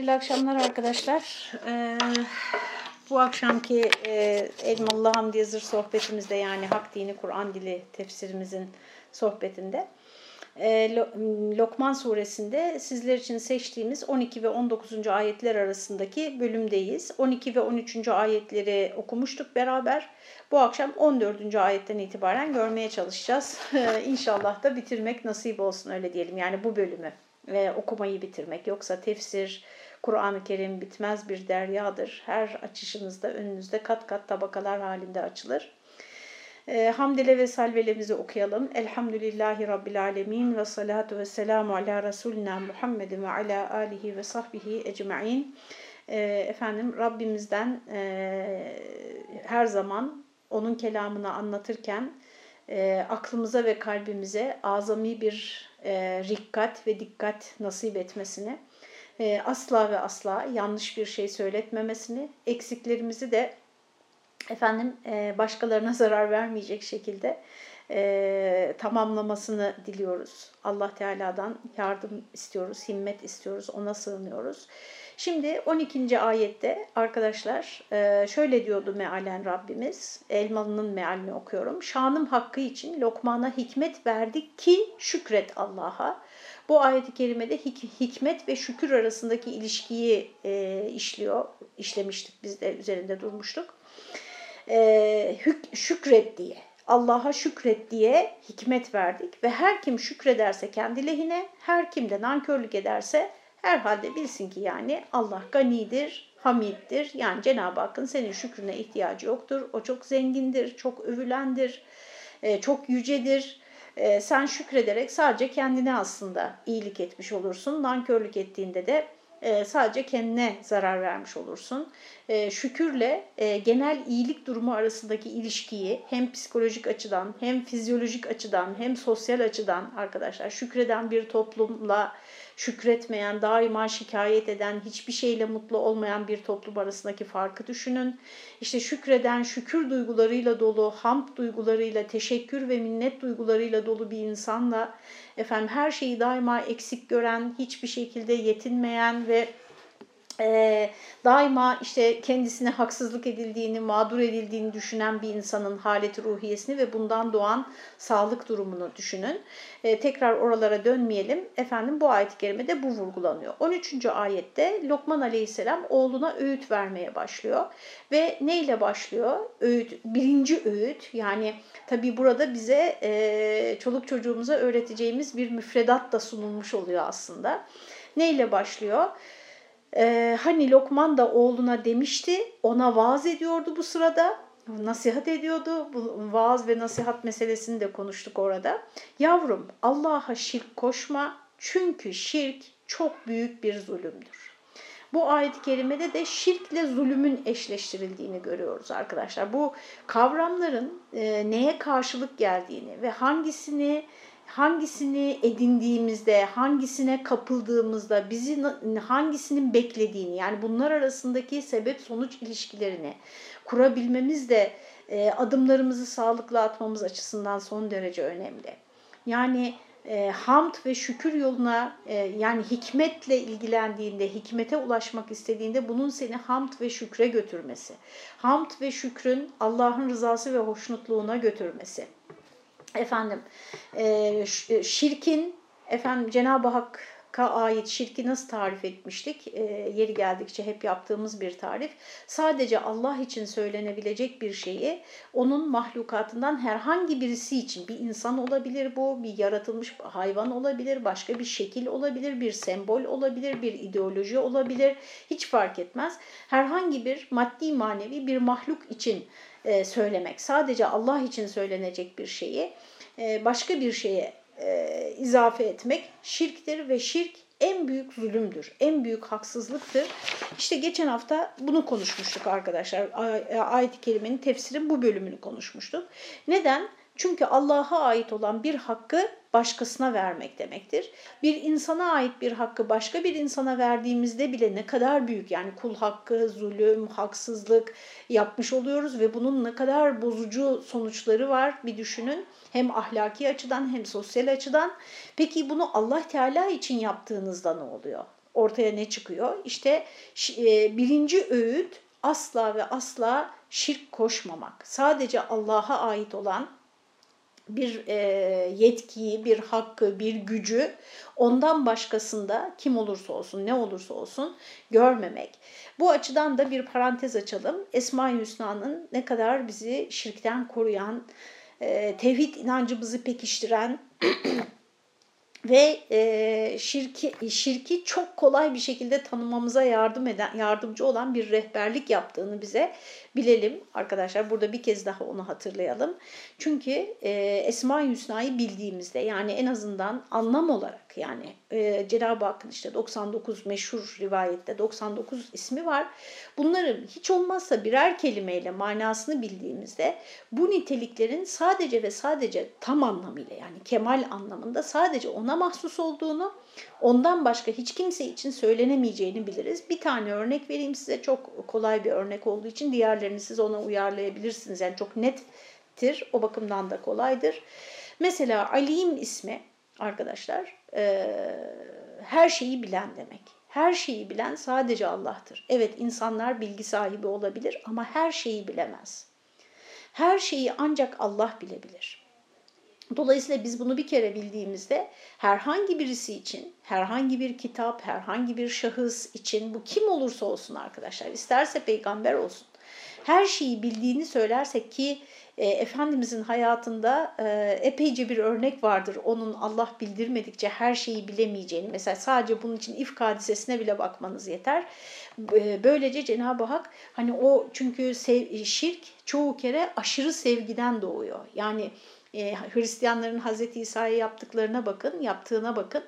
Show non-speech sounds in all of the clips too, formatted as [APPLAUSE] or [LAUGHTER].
Hayırlı akşamlar arkadaşlar. Ee, bu akşamki e, Elmalı Hamdi Yazır sohbetimizde yani Hak Dini Kur'an Dili tefsirimizin sohbetinde e, Lokman suresinde sizler için seçtiğimiz 12 ve 19. ayetler arasındaki bölümdeyiz. 12 ve 13. ayetleri okumuştuk beraber. Bu akşam 14. ayetten itibaren görmeye çalışacağız. [LAUGHS] İnşallah da bitirmek nasip olsun öyle diyelim yani bu bölümü ve okumayı bitirmek. Yoksa tefsir, Kur'an-ı Kerim bitmez bir deryadır. Her açışınızda önünüzde kat kat tabakalar halinde açılır. E, hamdele ve salvelemizi okuyalım. Elhamdülillahi Rabbil Alemin ve salatu ve selamu ala Resulina Muhammedin ve ala alihi ve sahbihi ecma'in. E, efendim Rabbimizden e, her zaman onun kelamını anlatırken e, aklımıza ve kalbimize azami bir e, rikkat ve dikkat nasip etmesini, e, asla ve asla yanlış bir şey söyletmemesini, eksiklerimizi de efendim e, başkalarına [LAUGHS] zarar vermeyecek şekilde e, tamamlamasını diliyoruz. Allah Teala'dan yardım istiyoruz, himmet istiyoruz, ona sığınıyoruz. Şimdi 12. ayette arkadaşlar şöyle diyordu mealen Rabbimiz, Elmalı'nın mealini okuyorum. Şanım hakkı için Lokman'a hikmet verdik ki şükret Allah'a. Bu ayet-i kerimede hik hikmet ve şükür arasındaki ilişkiyi e, işliyor, işlemiştik biz de üzerinde durmuştuk. E, şükret diye, Allah'a şükret diye hikmet verdik ve her kim şükrederse kendi lehine, her kim de nankörlük ederse herhalde bilsin ki yani Allah ganidir, hamiddir. Yani Cenab-ı Hakk'ın senin şükrüne ihtiyacı yoktur. O çok zengindir, çok övülendir, e, çok yücedir. E, sen şükrederek sadece kendine aslında iyilik etmiş olursun. Nankörlük ettiğinde de e, sadece kendine zarar vermiş olursun. Şükürle genel iyilik durumu arasındaki ilişkiyi hem psikolojik açıdan hem fizyolojik açıdan hem sosyal açıdan arkadaşlar şükreden bir toplumla şükretmeyen, daima şikayet eden, hiçbir şeyle mutlu olmayan bir toplum arasındaki farkı düşünün. İşte şükreden, şükür duygularıyla dolu, hamd duygularıyla, teşekkür ve minnet duygularıyla dolu bir insanla efendim her şeyi daima eksik gören, hiçbir şekilde yetinmeyen ve e, daima işte kendisine haksızlık edildiğini, mağdur edildiğini düşünen bir insanın haleti ruhiyesini ve bundan doğan sağlık durumunu düşünün. E, tekrar oralara dönmeyelim. Efendim bu ayet-i kerimede bu vurgulanıyor. 13. ayette Lokman aleyhisselam oğluna öğüt vermeye başlıyor. Ve neyle başlıyor? Öğüt, birinci öğüt yani tabi burada bize e, çoluk çocuğumuza öğreteceğimiz bir müfredat da sunulmuş oluyor aslında. Neyle başlıyor? Ee, hani Lokman da oğluna demişti, ona vaaz ediyordu bu sırada, nasihat ediyordu. Bu vaaz ve nasihat meselesini de konuştuk orada. Yavrum Allah'a şirk koşma çünkü şirk çok büyük bir zulümdür. Bu ayet-i kerimede de şirkle zulümün eşleştirildiğini görüyoruz arkadaşlar. Bu kavramların e, neye karşılık geldiğini ve hangisini hangisini edindiğimizde, hangisine kapıldığımızda, bizi hangisinin beklediğini yani bunlar arasındaki sebep sonuç ilişkilerini kurabilmemiz de e, adımlarımızı sağlıklı atmamız açısından son derece önemli. Yani e, hamd ve şükür yoluna e, yani hikmetle ilgilendiğinde, hikmete ulaşmak istediğinde bunun seni hamd ve şükre götürmesi. Hamd ve şükrün Allah'ın rızası ve hoşnutluğuna götürmesi efendim e, şirkin efendim Cenab-ı Hakk'a ait şirki nasıl tarif etmiştik? E, yeri geldikçe hep yaptığımız bir tarif. Sadece Allah için söylenebilecek bir şeyi onun mahlukatından herhangi birisi için bir insan olabilir bu, bir yaratılmış hayvan olabilir, başka bir şekil olabilir, bir sembol olabilir, bir ideoloji olabilir. Hiç fark etmez. Herhangi bir maddi manevi bir mahluk için e, söylemek, sadece Allah için söylenecek bir şeyi e, başka bir şeye e, izafe etmek şirktir ve şirk en büyük zulümdür, en büyük haksızlıktır. İşte geçen hafta bunu konuşmuştuk arkadaşlar. Ayet-i Kerime'nin tefsirin bu bölümünü konuşmuştuk. Neden? Çünkü Allah'a ait olan bir hakkı başkasına vermek demektir. Bir insana ait bir hakkı başka bir insana verdiğimizde bile ne kadar büyük yani kul hakkı, zulüm, haksızlık yapmış oluyoruz ve bunun ne kadar bozucu sonuçları var bir düşünün. Hem ahlaki açıdan hem sosyal açıdan. Peki bunu Allah Teala için yaptığınızda ne oluyor? ortaya ne çıkıyor? İşte e, birinci öğüt asla ve asla şirk koşmamak. Sadece Allah'a ait olan bir e, yetkiyi, bir hakkı, bir gücü ondan başkasında kim olursa olsun, ne olursa olsun görmemek. Bu açıdan da bir parantez açalım. Esma-i Hüsna'nın ne kadar bizi şirkten koruyan, e, tevhid inancımızı pekiştiren [CLEARS THROAT] ve e, şirki, şirki çok kolay bir şekilde tanımamıza yardım eden, yardımcı olan bir rehberlik yaptığını bize bilelim arkadaşlar. Burada bir kez daha onu hatırlayalım. Çünkü e, Esma-i Hüsna'yı bildiğimizde yani en azından anlam olarak yani e, Cenab-ı Hakk'ın işte 99 meşhur rivayette 99 ismi var. Bunların hiç olmazsa birer kelimeyle manasını bildiğimizde bu niteliklerin sadece ve sadece tam anlamıyla yani kemal anlamında sadece ona mahsus olduğunu ondan başka hiç kimse için söylenemeyeceğini biliriz. Bir tane örnek vereyim size çok kolay bir örnek olduğu için diğerlerini siz ona uyarlayabilirsiniz. Yani çok nettir o bakımdan da kolaydır. Mesela Alim ismi arkadaşlar e, her şeyi bilen demek. Her şeyi bilen sadece Allah'tır. Evet insanlar bilgi sahibi olabilir ama her şeyi bilemez. Her şeyi ancak Allah bilebilir. Dolayısıyla biz bunu bir kere bildiğimizde herhangi birisi için, herhangi bir kitap, herhangi bir şahıs için bu kim olursa olsun arkadaşlar, isterse peygamber olsun. Her şeyi bildiğini söylersek ki e, Efendimizin hayatında e, epeyce bir örnek vardır. Onun Allah bildirmedikçe her şeyi bilemeyeceğini. Mesela sadece bunun için ifk hadisesine bile bakmanız yeter. E, böylece Cenab-ı Hak hani o çünkü sev, şirk çoğu kere aşırı sevgiden doğuyor. Yani e, Hristiyanların Hazreti İsa'ya yaptıklarına bakın, yaptığına bakın.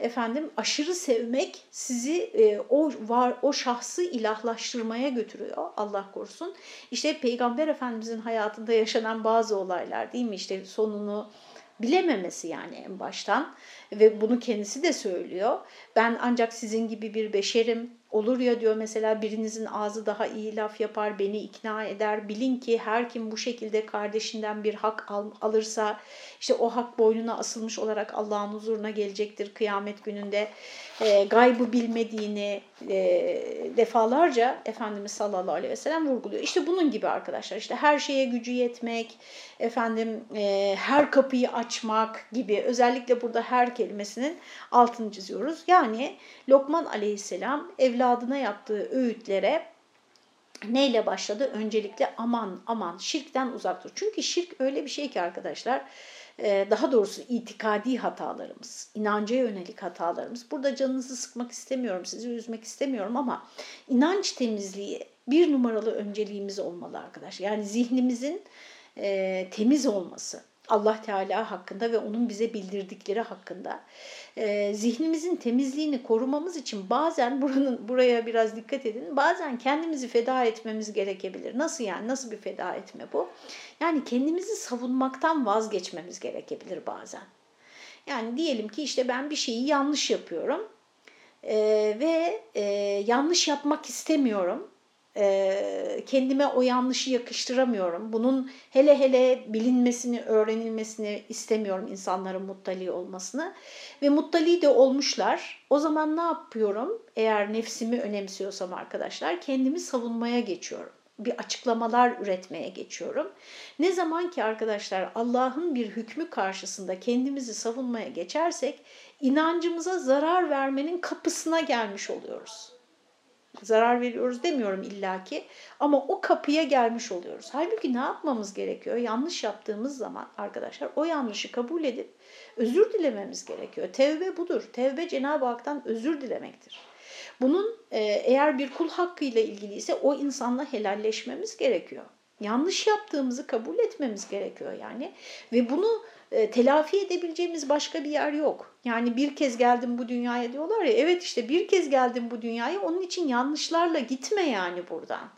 Efendim aşırı sevmek sizi e, o var o şahsı ilahlaştırmaya götürüyor Allah korusun. İşte Peygamber Efendimizin hayatında yaşanan bazı olaylar değil mi? İşte sonunu bilememesi yani en baştan ve bunu kendisi de söylüyor. Ben ancak sizin gibi bir beşerim. Olur ya diyor mesela birinizin ağzı daha iyi laf yapar, beni ikna eder. Bilin ki her kim bu şekilde kardeşinden bir hak al, alırsa işte o hak boynuna asılmış olarak Allah'ın huzuruna gelecektir kıyamet gününde. E, gaybı bilmediğini e, defalarca Efendimiz sallallahu aleyhi ve sellem vurguluyor. İşte bunun gibi arkadaşlar işte her şeye gücü yetmek, efendim e, her kapıyı açmak gibi özellikle burada her kelimesinin altını çiziyoruz. Yani Lokman aleyhisselam evladına yaptığı öğütlere neyle başladı? Öncelikle aman aman şirkten uzak dur. Çünkü şirk öyle bir şey ki arkadaşlar daha doğrusu itikadi hatalarımız, inanca yönelik hatalarımız. Burada canınızı sıkmak istemiyorum, sizi üzmek istemiyorum ama inanç temizliği bir numaralı önceliğimiz olmalı arkadaşlar. Yani zihnimizin e, temiz olması. Allah Teala hakkında ve onun bize bildirdikleri hakkında e, zihnimizin temizliğini korumamız için bazen buranın buraya biraz dikkat edin. Bazen kendimizi feda etmemiz gerekebilir. Nasıl yani? Nasıl bir feda etme bu? Yani kendimizi savunmaktan vazgeçmemiz gerekebilir bazen. Yani diyelim ki işte ben bir şeyi yanlış yapıyorum e, ve e, yanlış yapmak istemiyorum kendime o yanlışı yakıştıramıyorum. Bunun hele hele bilinmesini, öğrenilmesini istemiyorum insanların muttali olmasını. Ve muttali de olmuşlar. O zaman ne yapıyorum? Eğer nefsimi önemsiyorsam arkadaşlar kendimi savunmaya geçiyorum. Bir açıklamalar üretmeye geçiyorum. Ne zaman ki arkadaşlar Allah'ın bir hükmü karşısında kendimizi savunmaya geçersek inancımıza zarar vermenin kapısına gelmiş oluyoruz zarar veriyoruz demiyorum illaki ama o kapıya gelmiş oluyoruz. Halbuki ne yapmamız gerekiyor? Yanlış yaptığımız zaman arkadaşlar o yanlışı kabul edip özür dilememiz gerekiyor. Tevbe budur. Tevbe Cenab-ı Hak'tan özür dilemektir. Bunun e, eğer bir kul hakkıyla ilgiliyse o insanla helalleşmemiz gerekiyor. Yanlış yaptığımızı kabul etmemiz gerekiyor yani ve bunu e, telafi edebileceğimiz başka bir yer yok. Yani bir kez geldim bu dünyaya diyorlar ya evet işte bir kez geldim bu dünyaya onun için yanlışlarla gitme yani buradan.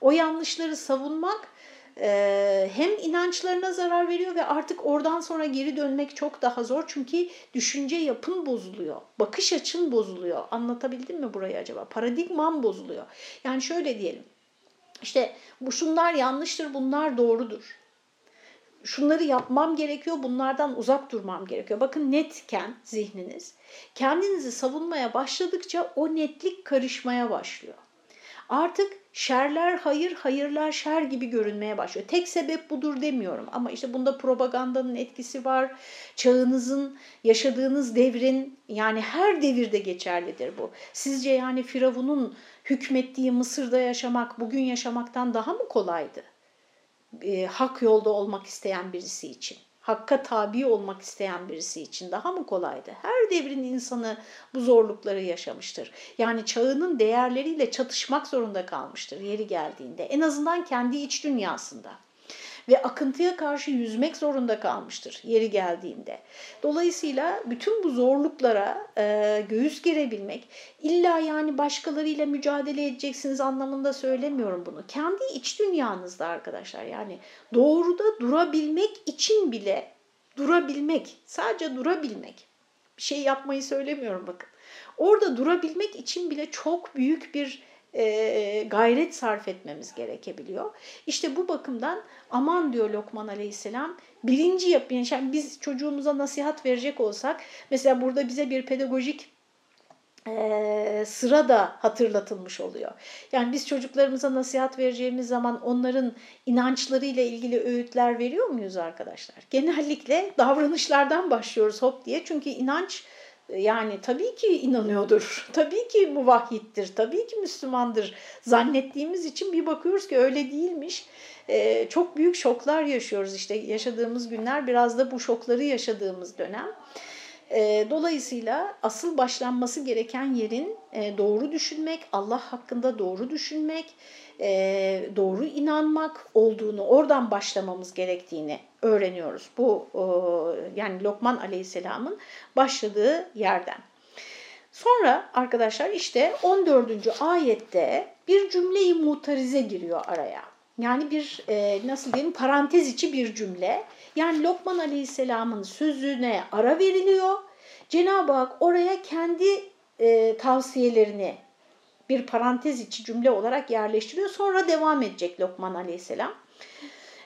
O yanlışları savunmak e, hem inançlarına zarar veriyor ve artık oradan sonra geri dönmek çok daha zor. Çünkü düşünce yapın bozuluyor, bakış açın bozuluyor. Anlatabildim mi burayı acaba? Paradigman bozuluyor. Yani şöyle diyelim. İşte bu şunlar yanlıştır, bunlar doğrudur şunları yapmam gerekiyor, bunlardan uzak durmam gerekiyor. Bakın netken zihniniz, kendinizi savunmaya başladıkça o netlik karışmaya başlıyor. Artık şerler hayır, hayırlar şer gibi görünmeye başlıyor. Tek sebep budur demiyorum ama işte bunda propagandanın etkisi var. Çağınızın, yaşadığınız devrin yani her devirde geçerlidir bu. Sizce yani Firavun'un hükmettiği Mısır'da yaşamak bugün yaşamaktan daha mı kolaydı? E, hak yolda olmak isteyen birisi için hakka tabi olmak isteyen birisi için daha mı kolaydı? Her devrin insanı bu zorlukları yaşamıştır. Yani çağının değerleriyle çatışmak zorunda kalmıştır yeri geldiğinde. En azından kendi iç dünyasında ve akıntıya karşı yüzmek zorunda kalmıştır yeri geldiğinde. Dolayısıyla bütün bu zorluklara e, göğüs gerebilmek, illa yani başkalarıyla mücadele edeceksiniz anlamında söylemiyorum bunu. Kendi iç dünyanızda arkadaşlar yani doğruda durabilmek için bile durabilmek, sadece durabilmek. Bir şey yapmayı söylemiyorum bakın. Orada durabilmek için bile çok büyük bir gayret sarf etmemiz gerekebiliyor. İşte bu bakımdan aman diyor Lokman Aleyhisselam birinci yapın. Yani biz çocuğumuza nasihat verecek olsak mesela burada bize bir pedagojik sıra da hatırlatılmış oluyor. Yani biz çocuklarımıza nasihat vereceğimiz zaman onların inançlarıyla ilgili öğütler veriyor muyuz arkadaşlar? Genellikle davranışlardan başlıyoruz hop diye. Çünkü inanç yani tabii ki inanıyordur, [LAUGHS] tabii ki muvahhittir, tabii ki Müslümandır zannettiğimiz için bir bakıyoruz ki öyle değilmiş. Ee, çok büyük şoklar yaşıyoruz işte yaşadığımız günler biraz da bu şokları yaşadığımız dönem. Ee, dolayısıyla asıl başlanması gereken yerin e, doğru düşünmek, Allah hakkında doğru düşünmek, e, doğru inanmak olduğunu, oradan başlamamız gerektiğini öğreniyoruz. Bu yani Lokman Aleyhisselam'ın başladığı yerden. Sonra arkadaşlar işte 14. ayette bir cümleyi mutarize giriyor araya. Yani bir e, nasıl diyelim parantez içi bir cümle. Yani Lokman Aleyhisselam'ın sözüne ara veriliyor. Cenab-ı Hak oraya kendi e, tavsiyelerini bir parantez içi cümle olarak yerleştiriyor. Sonra devam edecek Lokman Aleyhisselam.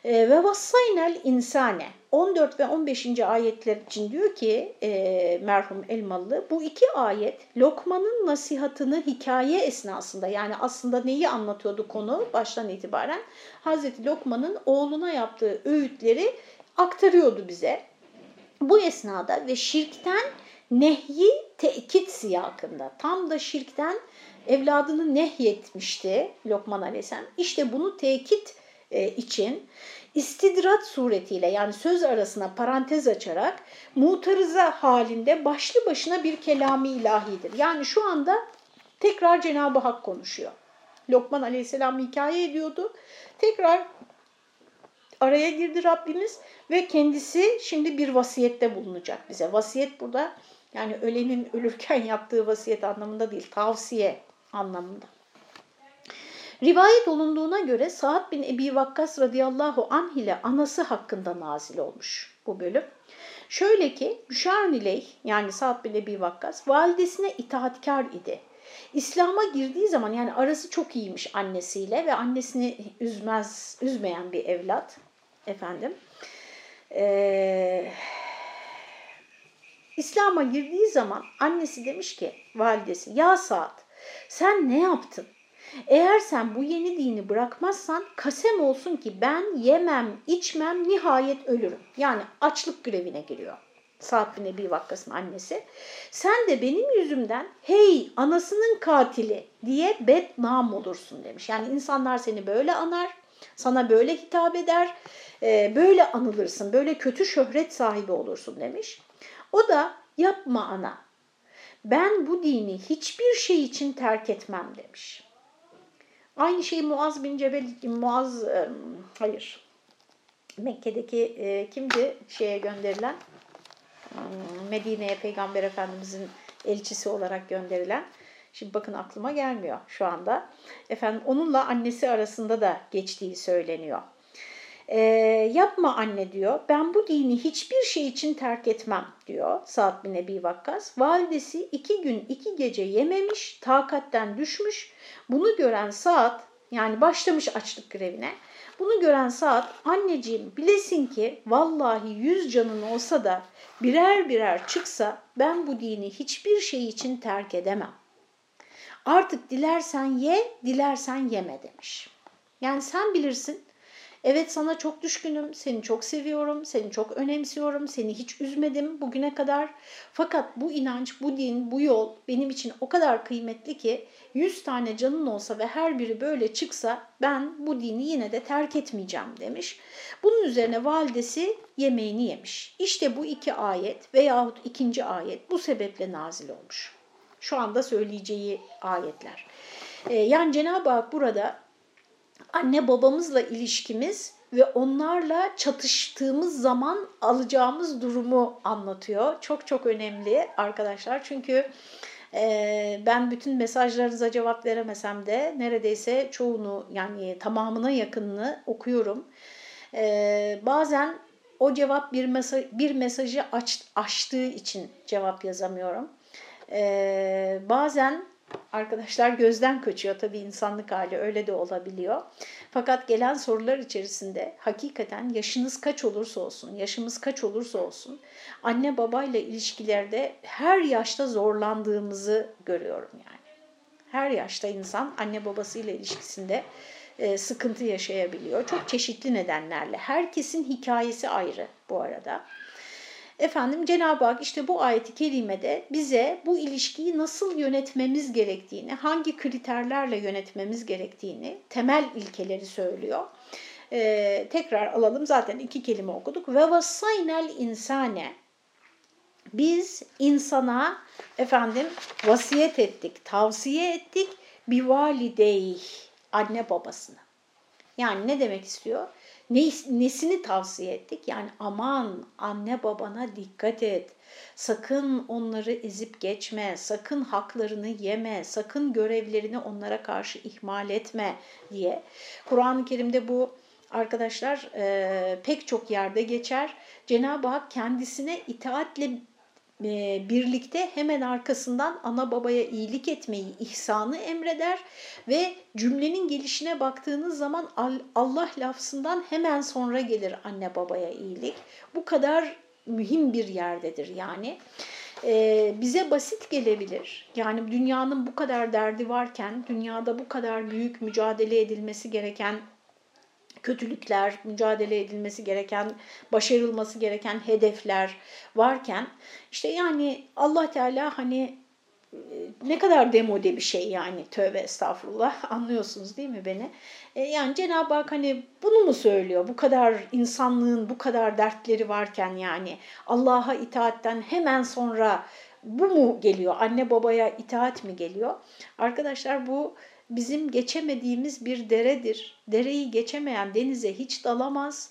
E, ve vassaynel insane 14 ve 15. ayetler için diyor ki e, merhum Elmalı bu iki ayet Lokman'ın nasihatını hikaye esnasında yani aslında neyi anlatıyordu konu baştan itibaren Hazreti Lokman'ın oğluna yaptığı öğütleri aktarıyordu bize. Bu esnada ve şirkten nehyi tekit siyakında tam da şirkten evladını nehyetmişti Lokman Aleyhisselam. İşte bunu tekit e, için istidrat suretiyle yani söz arasına parantez açarak mutarıza halinde başlı başına bir kelami ilahidir. Yani şu anda tekrar Cenab-ı Hak konuşuyor. Lokman Aleyhisselam hikaye ediyordu. Tekrar araya girdi Rabbimiz ve kendisi şimdi bir vasiyette bulunacak bize. Vasiyet burada yani ölenin ölürken yaptığı vasiyet anlamında değil, tavsiye anlamında. Rivayet olunduğuna göre Sa'd bin Ebi Vakkas radıyallahu anh ile anası hakkında nazil olmuş bu bölüm. Şöyle ki Müşarnileyh yani Sa'd bin Ebi Vakkas validesine itaatkar idi. İslam'a girdiği zaman yani arası çok iyiymiş annesiyle ve annesini üzmez, üzmeyen bir evlat efendim. Ee, İslam'a girdiği zaman annesi demiş ki validesi ya Sa'd sen ne yaptın? Eğer sen bu yeni dini bırakmazsan kasem olsun ki ben yemem, içmem, nihayet ölürüm. Yani açlık grevine giriyor. Sa'd bin Ebi Vakkas'ın annesi. Sen de benim yüzümden hey anasının katili diye bednam olursun demiş. Yani insanlar seni böyle anar, sana böyle hitap eder, e, böyle anılırsın, böyle kötü şöhret sahibi olursun demiş. O da yapma ana, ben bu dini hiçbir şey için terk etmem demiş. Aynı şeyi Muaz bin Cebel, Muaz, e, hayır, Mekke'deki e, kimdi şeye gönderilen? Hmm, Medine'ye Peygamber Efendimizin elçisi olarak gönderilen. Şimdi bakın aklıma gelmiyor şu anda. Efendim onunla annesi arasında da geçtiği söyleniyor. E, yapma anne diyor. Ben bu dini hiçbir şey için terk etmem diyor Sa'd bin Ebi Vakkas. Validesi iki gün iki gece yememiş, takatten düşmüş. Bunu gören Sa'd Yani başlamış açlık grevine. Bunu gören Saad anneciğim bilesin ki vallahi yüz canın olsa da birer birer çıksa ben bu dini hiçbir şey için terk edemem. Artık dilersen ye, dilersen yeme demiş. Yani sen bilirsin Evet sana çok düşkünüm, seni çok seviyorum, seni çok önemsiyorum, seni hiç üzmedim bugüne kadar. Fakat bu inanç, bu din, bu yol benim için o kadar kıymetli ki 100 tane canın olsa ve her biri böyle çıksa ben bu dini yine de terk etmeyeceğim demiş. Bunun üzerine validesi yemeğini yemiş. İşte bu iki ayet veyahut ikinci ayet bu sebeple nazil olmuş. Şu anda söyleyeceği ayetler. Ee, yani Cenab-ı Hak burada anne babamızla ilişkimiz ve onlarla çatıştığımız zaman alacağımız durumu anlatıyor. Çok çok önemli arkadaşlar çünkü e, ben bütün mesajlarınıza cevap veremesem de neredeyse çoğunu yani tamamına yakınını okuyorum. E, bazen o cevap bir, mesaj, bir mesajı aç, açtığı için cevap yazamıyorum. E, bazen arkadaşlar gözden kaçıyor tabii insanlık hali öyle de olabiliyor. Fakat gelen sorular içerisinde hakikaten yaşınız kaç olursa olsun, yaşımız kaç olursa olsun anne babayla ilişkilerde her yaşta zorlandığımızı görüyorum yani. Her yaşta insan anne babasıyla ilişkisinde e, sıkıntı yaşayabiliyor. Çok çeşitli nedenlerle. Herkesin hikayesi ayrı bu arada. Efendim Cenab-ı Hak işte bu ayeti kerimede bize bu ilişkiyi nasıl yönetmemiz gerektiğini, hangi kriterlerle yönetmemiz gerektiğini, temel ilkeleri söylüyor. Ee, tekrar alalım zaten iki kelime okuduk. Ve vasaynel insane biz insana efendim vasiyet ettik, tavsiye ettik bir validey anne babasına. Yani ne demek istiyor? Nesini tavsiye ettik? Yani aman anne babana dikkat et. Sakın onları ezip geçme, sakın haklarını yeme, sakın görevlerini onlara karşı ihmal etme diye. Kur'an-ı Kerim'de bu arkadaşlar e, pek çok yerde geçer. Cenab-ı Hak kendisine itaatle e, birlikte hemen arkasından ana babaya iyilik etmeyi, ihsanı emreder ve cümlenin gelişine baktığınız zaman Allah lafzından hemen sonra gelir anne babaya iyilik. Bu kadar mühim bir yerdedir yani. Ee, bize basit gelebilir. Yani dünyanın bu kadar derdi varken, dünyada bu kadar büyük mücadele edilmesi gereken kötülükler, mücadele edilmesi gereken, başarılması gereken hedefler varken işte yani Allah Teala hani e, ne kadar demode bir şey yani tövbe estağfurullah [LAUGHS] anlıyorsunuz değil mi beni? E yani Cenab-ı Hak hani bunu mu söylüyor? Bu kadar insanlığın bu kadar dertleri varken yani Allah'a itaatten hemen sonra bu mu geliyor? Anne babaya itaat mi geliyor? Arkadaşlar bu bizim geçemediğimiz bir deredir. Dereyi geçemeyen denize hiç dalamaz.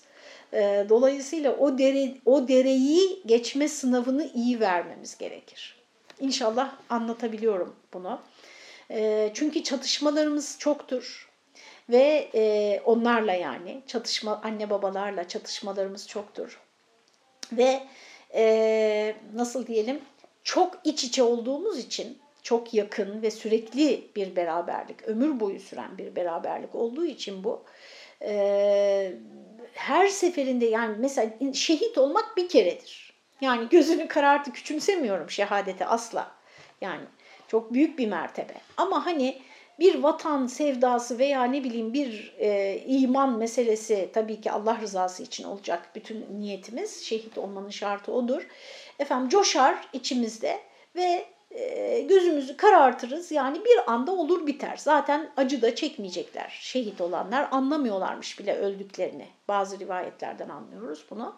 Ee, dolayısıyla o dere o dereyi geçme sınavını iyi vermemiz gerekir. İnşallah anlatabiliyorum bunu. Ee, çünkü çatışmalarımız çoktur ve e, onlarla yani çatışma anne babalarla çatışmalarımız çoktur ve e, nasıl diyelim çok iç içe olduğumuz için çok yakın ve sürekli bir beraberlik, ömür boyu süren bir beraberlik olduğu için bu e, her seferinde yani mesela şehit olmak bir keredir. Yani gözünü karartı küçümsemiyorum şehadeti asla. Yani çok büyük bir mertebe. Ama hani bir vatan sevdası veya ne bileyim bir e, iman meselesi tabii ki Allah rızası için olacak bütün niyetimiz. Şehit olmanın şartı odur. Efendim coşar içimizde ve gözümüzü karartırız. Yani bir anda olur biter. Zaten acı da çekmeyecekler. Şehit olanlar anlamıyorlarmış bile öldüklerini. Bazı rivayetlerden anlıyoruz bunu.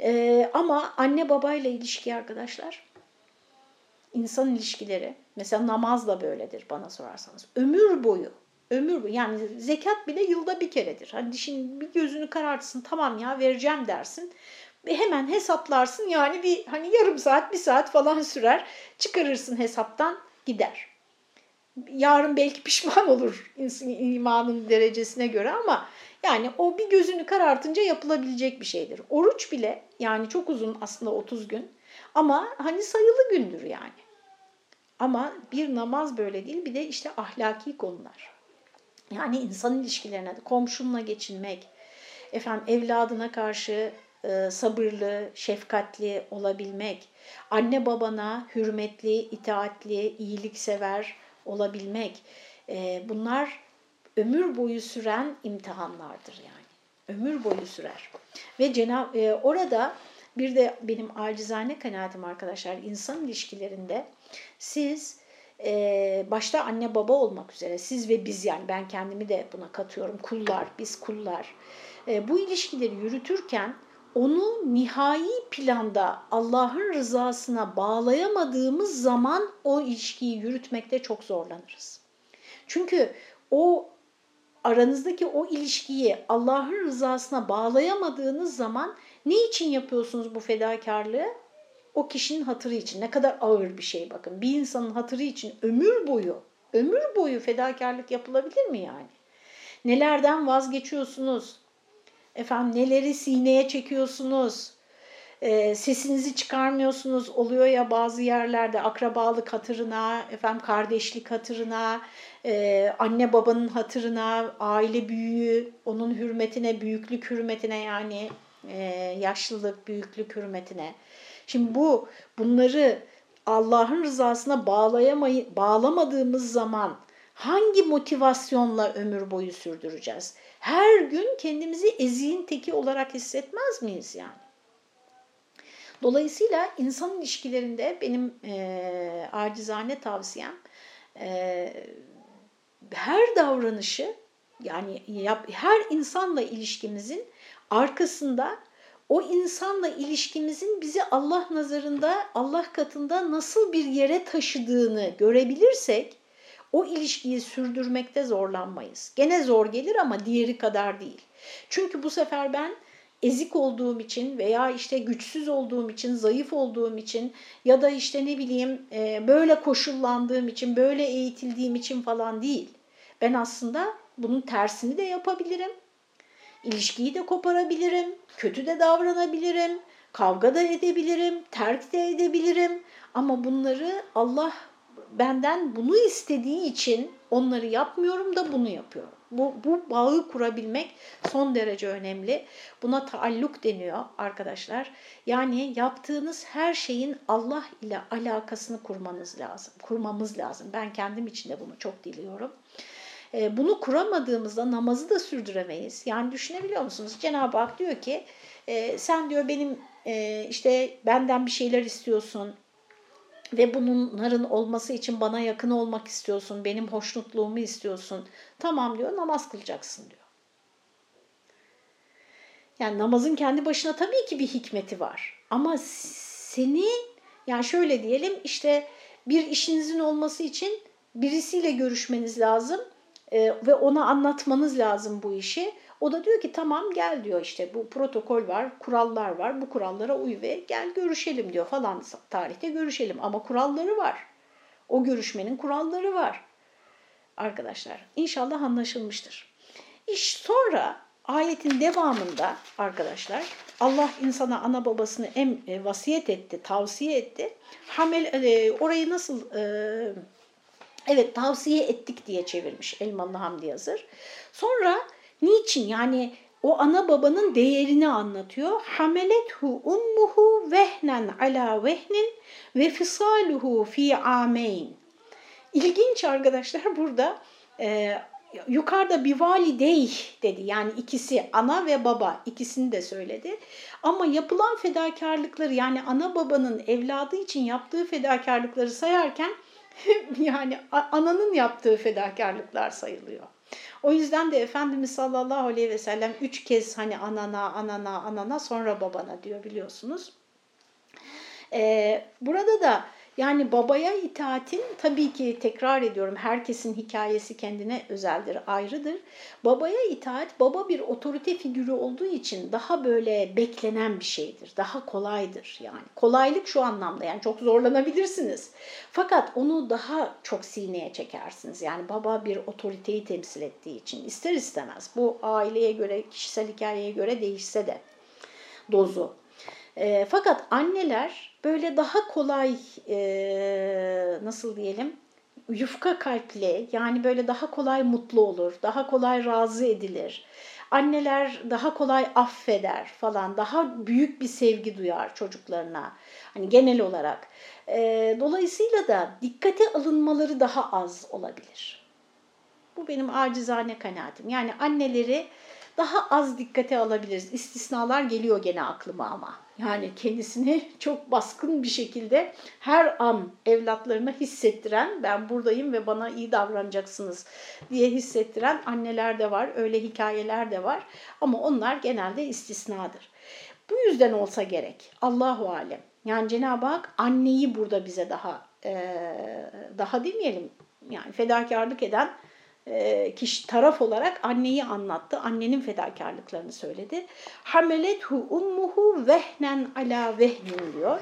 E, ama anne babayla ilişki arkadaşlar, insan ilişkileri, mesela namaz da böyledir bana sorarsanız. Ömür boyu, ömür boyu yani zekat bile yılda bir keredir. Hani şimdi bir gözünü karartsın tamam ya vereceğim dersin hemen hesaplarsın yani bir hani yarım saat bir saat falan sürer çıkarırsın hesaptan gider. Yarın belki pişman [LAUGHS] olur imanın derecesine göre ama yani o bir gözünü karartınca yapılabilecek bir şeydir. Oruç bile yani çok uzun aslında 30 gün ama hani sayılı gündür yani. Ama bir namaz böyle değil bir de işte ahlaki konular. Yani insan ilişkilerine, komşunla geçinmek, efendim evladına karşı e, sabırlı, şefkatli olabilmek, anne babana hürmetli, itaatli, iyiliksever olabilmek. E, bunlar ömür boyu süren imtihanlardır yani. Ömür boyu sürer. Ve Cenab e, orada bir de benim acizane kanaatim arkadaşlar insan ilişkilerinde siz başta anne baba olmak üzere siz ve biz yani ben kendimi de buna katıyorum kullar biz kullar bu ilişkileri yürütürken onu nihai planda Allah'ın rızasına bağlayamadığımız zaman o ilişkiyi yürütmekte çok zorlanırız. Çünkü o aranızdaki o ilişkiyi Allah'ın rızasına bağlayamadığınız zaman ne için yapıyorsunuz bu fedakarlığı? O kişinin hatırı için. Ne kadar ağır bir şey bakın. Bir insanın hatırı için ömür boyu, ömür boyu fedakarlık yapılabilir mi yani? Nelerden vazgeçiyorsunuz? Efendim neleri sineye çekiyorsunuz? E, sesinizi çıkarmıyorsunuz oluyor ya bazı yerlerde akrabalık hatırına, efendim kardeşlik hatırına, e, anne babanın hatırına, aile büyüğü, onun hürmetine, büyüklük hürmetine yani e, yaşlılık, büyüklük hürmetine. Şimdi bu bunları Allah'ın rızasına bağlayamay bağlamadığımız zaman hangi motivasyonla ömür boyu sürdüreceğiz? Her gün kendimizi eziğin teki olarak hissetmez miyiz yani? Dolayısıyla insan ilişkilerinde benim e, acizane tavsiyem e, her davranışı yani yap, her insanla ilişkimizin arkasında o insanla ilişkimizin bizi Allah nazarında, Allah katında nasıl bir yere taşıdığını görebilirsek o ilişkiyi sürdürmekte zorlanmayız. Gene zor gelir ama diğeri kadar değil. Çünkü bu sefer ben ezik olduğum için veya işte güçsüz olduğum için, zayıf olduğum için ya da işte ne bileyim e, böyle koşullandığım için, böyle eğitildiğim için falan değil. Ben aslında bunun tersini de yapabilirim. İlişkiyi de koparabilirim, kötü de davranabilirim, kavga da edebilirim, terk de edebilirim. Ama bunları Allah benden bunu istediği için onları yapmıyorum da bunu yapıyorum. Bu, bu bağı kurabilmek son derece önemli. Buna taalluk deniyor arkadaşlar. Yani yaptığınız her şeyin Allah ile alakasını kurmanız lazım. Kurmamız lazım. Ben kendim için de bunu çok diliyorum. Ee, bunu kuramadığımızda namazı da sürdüremeyiz. Yani düşünebiliyor musunuz? Cenab-ı Hak diyor ki e, sen diyor benim e, işte benden bir şeyler istiyorsun ve bunların olması için bana yakın olmak istiyorsun, benim hoşnutluğumu istiyorsun. Tamam diyor, namaz kılacaksın diyor. Yani namazın kendi başına tabii ki bir hikmeti var. Ama senin, yani şöyle diyelim işte bir işinizin olması için birisiyle görüşmeniz lazım e, ve ona anlatmanız lazım bu işi. O da diyor ki tamam gel diyor işte bu protokol var, kurallar var. Bu kurallara uy ve gel görüşelim diyor falan tarihte görüşelim. Ama kuralları var. O görüşmenin kuralları var. Arkadaşlar inşallah anlaşılmıştır. İş sonra ayetin devamında arkadaşlar Allah insana ana babasını em, e, vasiyet etti, tavsiye etti. Hamel e, orayı nasıl e, evet tavsiye ettik diye çevirmiş Elmalı Hamdi Yazır. Sonra Niçin? Yani o ana babanın değerini anlatıyor. Hamelethu ummuhu vehnen ala vehnin ve fisaluhu fi ameyn. İlginç arkadaşlar burada e, yukarıda bir validey dedi. Yani ikisi ana ve baba ikisini de söyledi. Ama yapılan fedakarlıkları yani ana babanın evladı için yaptığı fedakarlıkları sayarken [LAUGHS] yani ananın yaptığı fedakarlıklar sayılıyor. O yüzden de Efendimiz sallallahu aleyhi ve sellem üç kez hani anana, anana, anana sonra babana diyor biliyorsunuz. Ee, burada da yani babaya itaatin tabii ki tekrar ediyorum herkesin hikayesi kendine özeldir, ayrıdır. Babaya itaat baba bir otorite figürü olduğu için daha böyle beklenen bir şeydir, daha kolaydır yani. Kolaylık şu anlamda yani çok zorlanabilirsiniz. Fakat onu daha çok sineye çekersiniz. Yani baba bir otoriteyi temsil ettiği için ister istemez. Bu aileye göre, kişisel hikayeye göre değişse de dozu. E, fakat anneler böyle daha kolay e, nasıl diyelim yufka kalpli yani böyle daha kolay mutlu olur, daha kolay razı edilir. Anneler daha kolay affeder falan, daha büyük bir sevgi duyar çocuklarına. Hani genel olarak. E, dolayısıyla da dikkate alınmaları daha az olabilir. Bu benim acizane kanaatim. Yani anneleri daha az dikkate alabiliriz. İstisnalar geliyor gene aklıma ama. Yani kendisini çok baskın bir şekilde her an evlatlarına hissettiren, ben buradayım ve bana iyi davranacaksınız diye hissettiren anneler de var, öyle hikayeler de var. Ama onlar genelde istisnadır. Bu yüzden olsa gerek. Allahu alem. Yani Cenab-ı Hak anneyi burada bize daha daha demeyelim yani fedakarlık eden e, kişi taraf olarak anneyi anlattı. Annenin fedakarlıklarını söyledi. Hamelethu ummuhu vehnen ala vehnin diyor.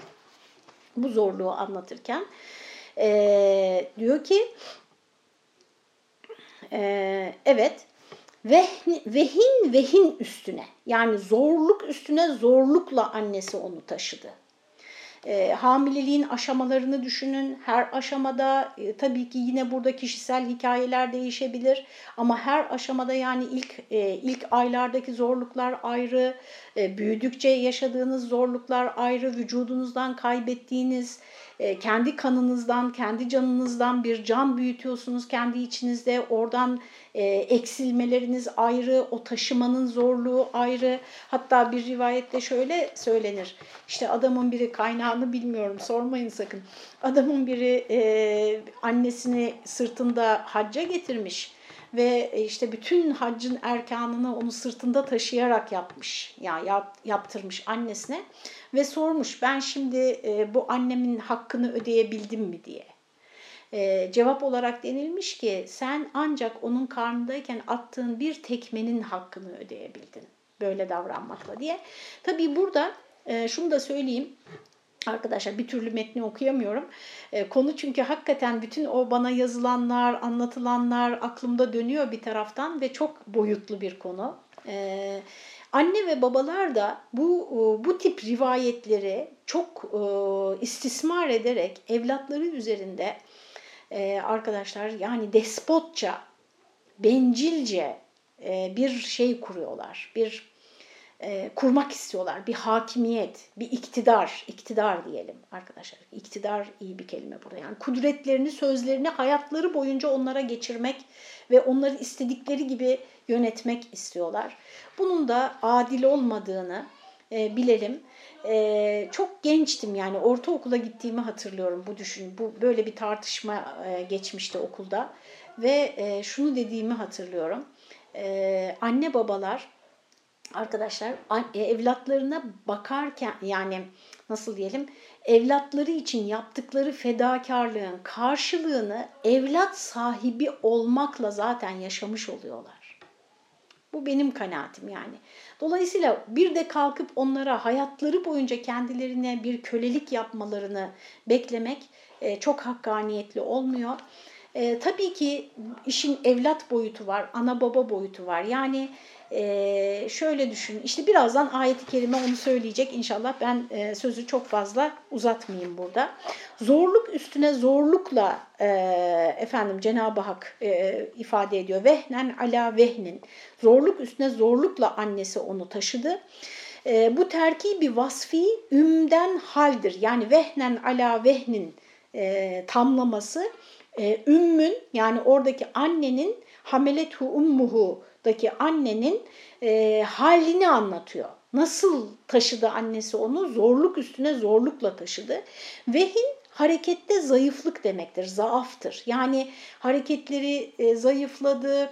Bu zorluğu anlatırken e, diyor ki e, evet vehn, vehin vehin üstüne yani zorluk üstüne zorlukla annesi onu taşıdı. E, hamileliğin aşamalarını düşünün. Her aşamada e, tabii ki yine burada kişisel hikayeler değişebilir. Ama her aşamada yani ilk e, ilk aylardaki zorluklar ayrı, e, büyüdükçe yaşadığınız zorluklar ayrı, vücudunuzdan kaybettiğiniz e, kendi kanınızdan, kendi canınızdan bir can büyütüyorsunuz kendi içinizde. Oradan e, eksilmeleriniz ayrı, o taşımanın zorluğu ayrı. Hatta bir rivayette şöyle söylenir. İşte adamın biri kaynağını bilmiyorum sormayın sakın. Adamın biri e, annesini sırtında hacca getirmiş ve işte bütün haccın erkanını onu sırtında taşıyarak yapmış. Ya yani yap, yaptırmış annesine ve sormuş ben şimdi e, bu annemin hakkını ödeyebildim mi diye. E, cevap olarak denilmiş ki sen ancak onun karnındayken attığın bir tekmenin hakkını ödeyebildin böyle davranmakla diye. Tabii burada e, şunu da söyleyeyim. Arkadaşlar bir türlü metni okuyamıyorum. E, konu çünkü hakikaten bütün o bana yazılanlar, anlatılanlar aklımda dönüyor bir taraftan ve çok boyutlu bir konu. E, anne ve babalar da bu e, bu tip rivayetleri çok e, istismar ederek evlatları üzerinde e, arkadaşlar yani despotça, bencilce e, bir şey kuruyorlar. Bir e, kurmak istiyorlar. Bir hakimiyet, bir iktidar, iktidar diyelim arkadaşlar. İktidar iyi bir kelime burada. Yani kudretlerini, sözlerini hayatları boyunca onlara geçirmek ve onları istedikleri gibi yönetmek istiyorlar. Bunun da adil olmadığını e, bilelim. E, çok gençtim yani ortaokula gittiğimi hatırlıyorum bu düşün. Bu böyle bir tartışma e, geçmişti okulda ve e, şunu dediğimi hatırlıyorum. E, anne babalar arkadaşlar e, evlatlarına bakarken yani nasıl diyelim evlatları için yaptıkları fedakarlığın karşılığını evlat sahibi olmakla zaten yaşamış oluyorlar. Bu benim kanaatim yani. Dolayısıyla bir de kalkıp onlara hayatları boyunca kendilerine bir kölelik yapmalarını beklemek e, çok hakkaniyetli olmuyor. E, tabii ki işin evlat boyutu var, ana baba boyutu var. Yani ee, şöyle düşünün, işte birazdan ayeti kerime onu söyleyecek inşallah ben e, sözü çok fazla uzatmayayım burada. Zorluk üstüne zorlukla e, efendim Cenab-ı Hak e, ifade ediyor. Vehnen ala vehnin. Zorluk üstüne zorlukla annesi onu taşıdı. E, bu terkibi vasfi ümden haldir. Yani vehnen ala vehnin e, tamlaması e, ümmün yani oradaki annenin hamelethu ummuhu daki annenin e, halini anlatıyor. Nasıl taşıdı annesi onu? Zorluk üstüne zorlukla taşıdı. Vehin harekette zayıflık demektir, zaaftır. Yani hareketleri e, zayıfladı,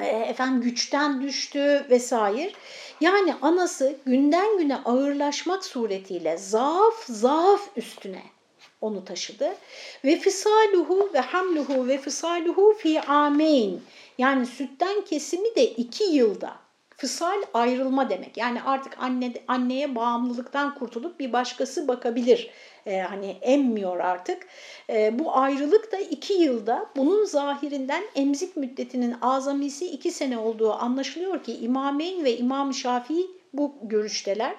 e, efendim güçten düştü vesaire. Yani anası günden güne ağırlaşmak suretiyle zaaf zaaf üstüne onu taşıdı. Ve fisaluhu ve hamluhu ve fisaluhu fi ameyn. Yani sütten kesimi de iki yılda. Fısal ayrılma demek. Yani artık anne anneye bağımlılıktan kurtulup bir başkası bakabilir. Ee, hani emmiyor artık. Ee, bu ayrılık da iki yılda bunun zahirinden emzik müddetinin azamisi iki sene olduğu anlaşılıyor ki İmameyn ve İmam Şafii bu görüşteler.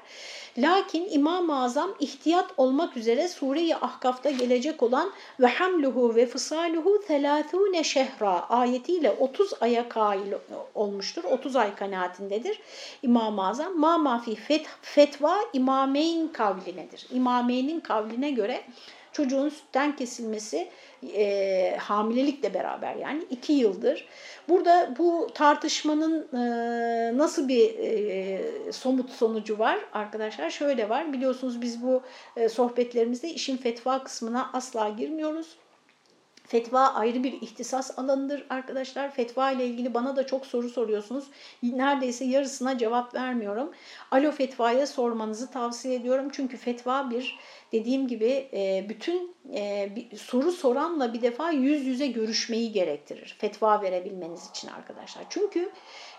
Lakin İmam-ı Azam ihtiyat olmak üzere Sure-i Ahkaf'ta gelecek olan ve hamluhu ve fısaluhu telâthûne şehra ayetiyle 30 aya kail olmuştur. 30 ay kanaatindedir İmam-ı Azam. Ma mafi fet, fetva imameyn kavlinedir. İmameynin kavline göre çocuğun sütten kesilmesi e, hamilelikle beraber yani iki yıldır. Burada bu tartışmanın e, nasıl bir e, somut sonucu var arkadaşlar? Şöyle var biliyorsunuz biz bu e, sohbetlerimizde işin fetva kısmına asla girmiyoruz. Fetva ayrı bir ihtisas alanıdır arkadaşlar. Fetva ile ilgili bana da çok soru soruyorsunuz. Neredeyse yarısına cevap vermiyorum. Alo fetvaya sormanızı tavsiye ediyorum. Çünkü fetva bir dediğim gibi e, bütün e, soru soranla bir defa yüz yüze görüşmeyi gerektirir. Fetva verebilmeniz için arkadaşlar. Çünkü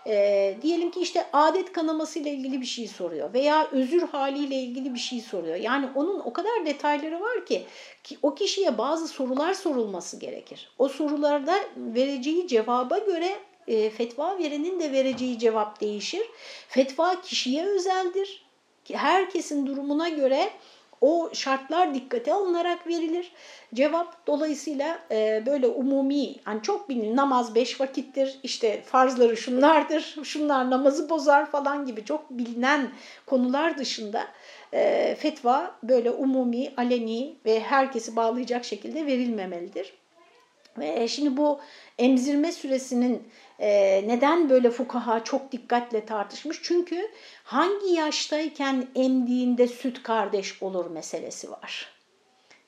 e, diyelim ki işte adet kanaması ile ilgili bir şey soruyor veya özür haliyle ilgili bir şey soruyor. Yani onun o kadar detayları var ki, ki o kişiye bazı sorular sorulması gerekir. O sorularda vereceği cevaba göre e, fetva verenin de vereceği cevap değişir. Fetva kişiye özeldir. Herkesin durumuna göre o şartlar dikkate alınarak verilir. Cevap dolayısıyla e, böyle umumi, hani çok bilin namaz beş vakittir, işte farzları şunlardır, şunlar namazı bozar falan gibi çok bilinen konular dışında e, fetva böyle umumi, aleni ve herkesi bağlayacak şekilde verilmemelidir. Ve şimdi bu emzirme süresinin e, neden böyle fukaha çok dikkatle tartışmış? Çünkü hangi yaştayken emdiğinde süt kardeş olur meselesi var.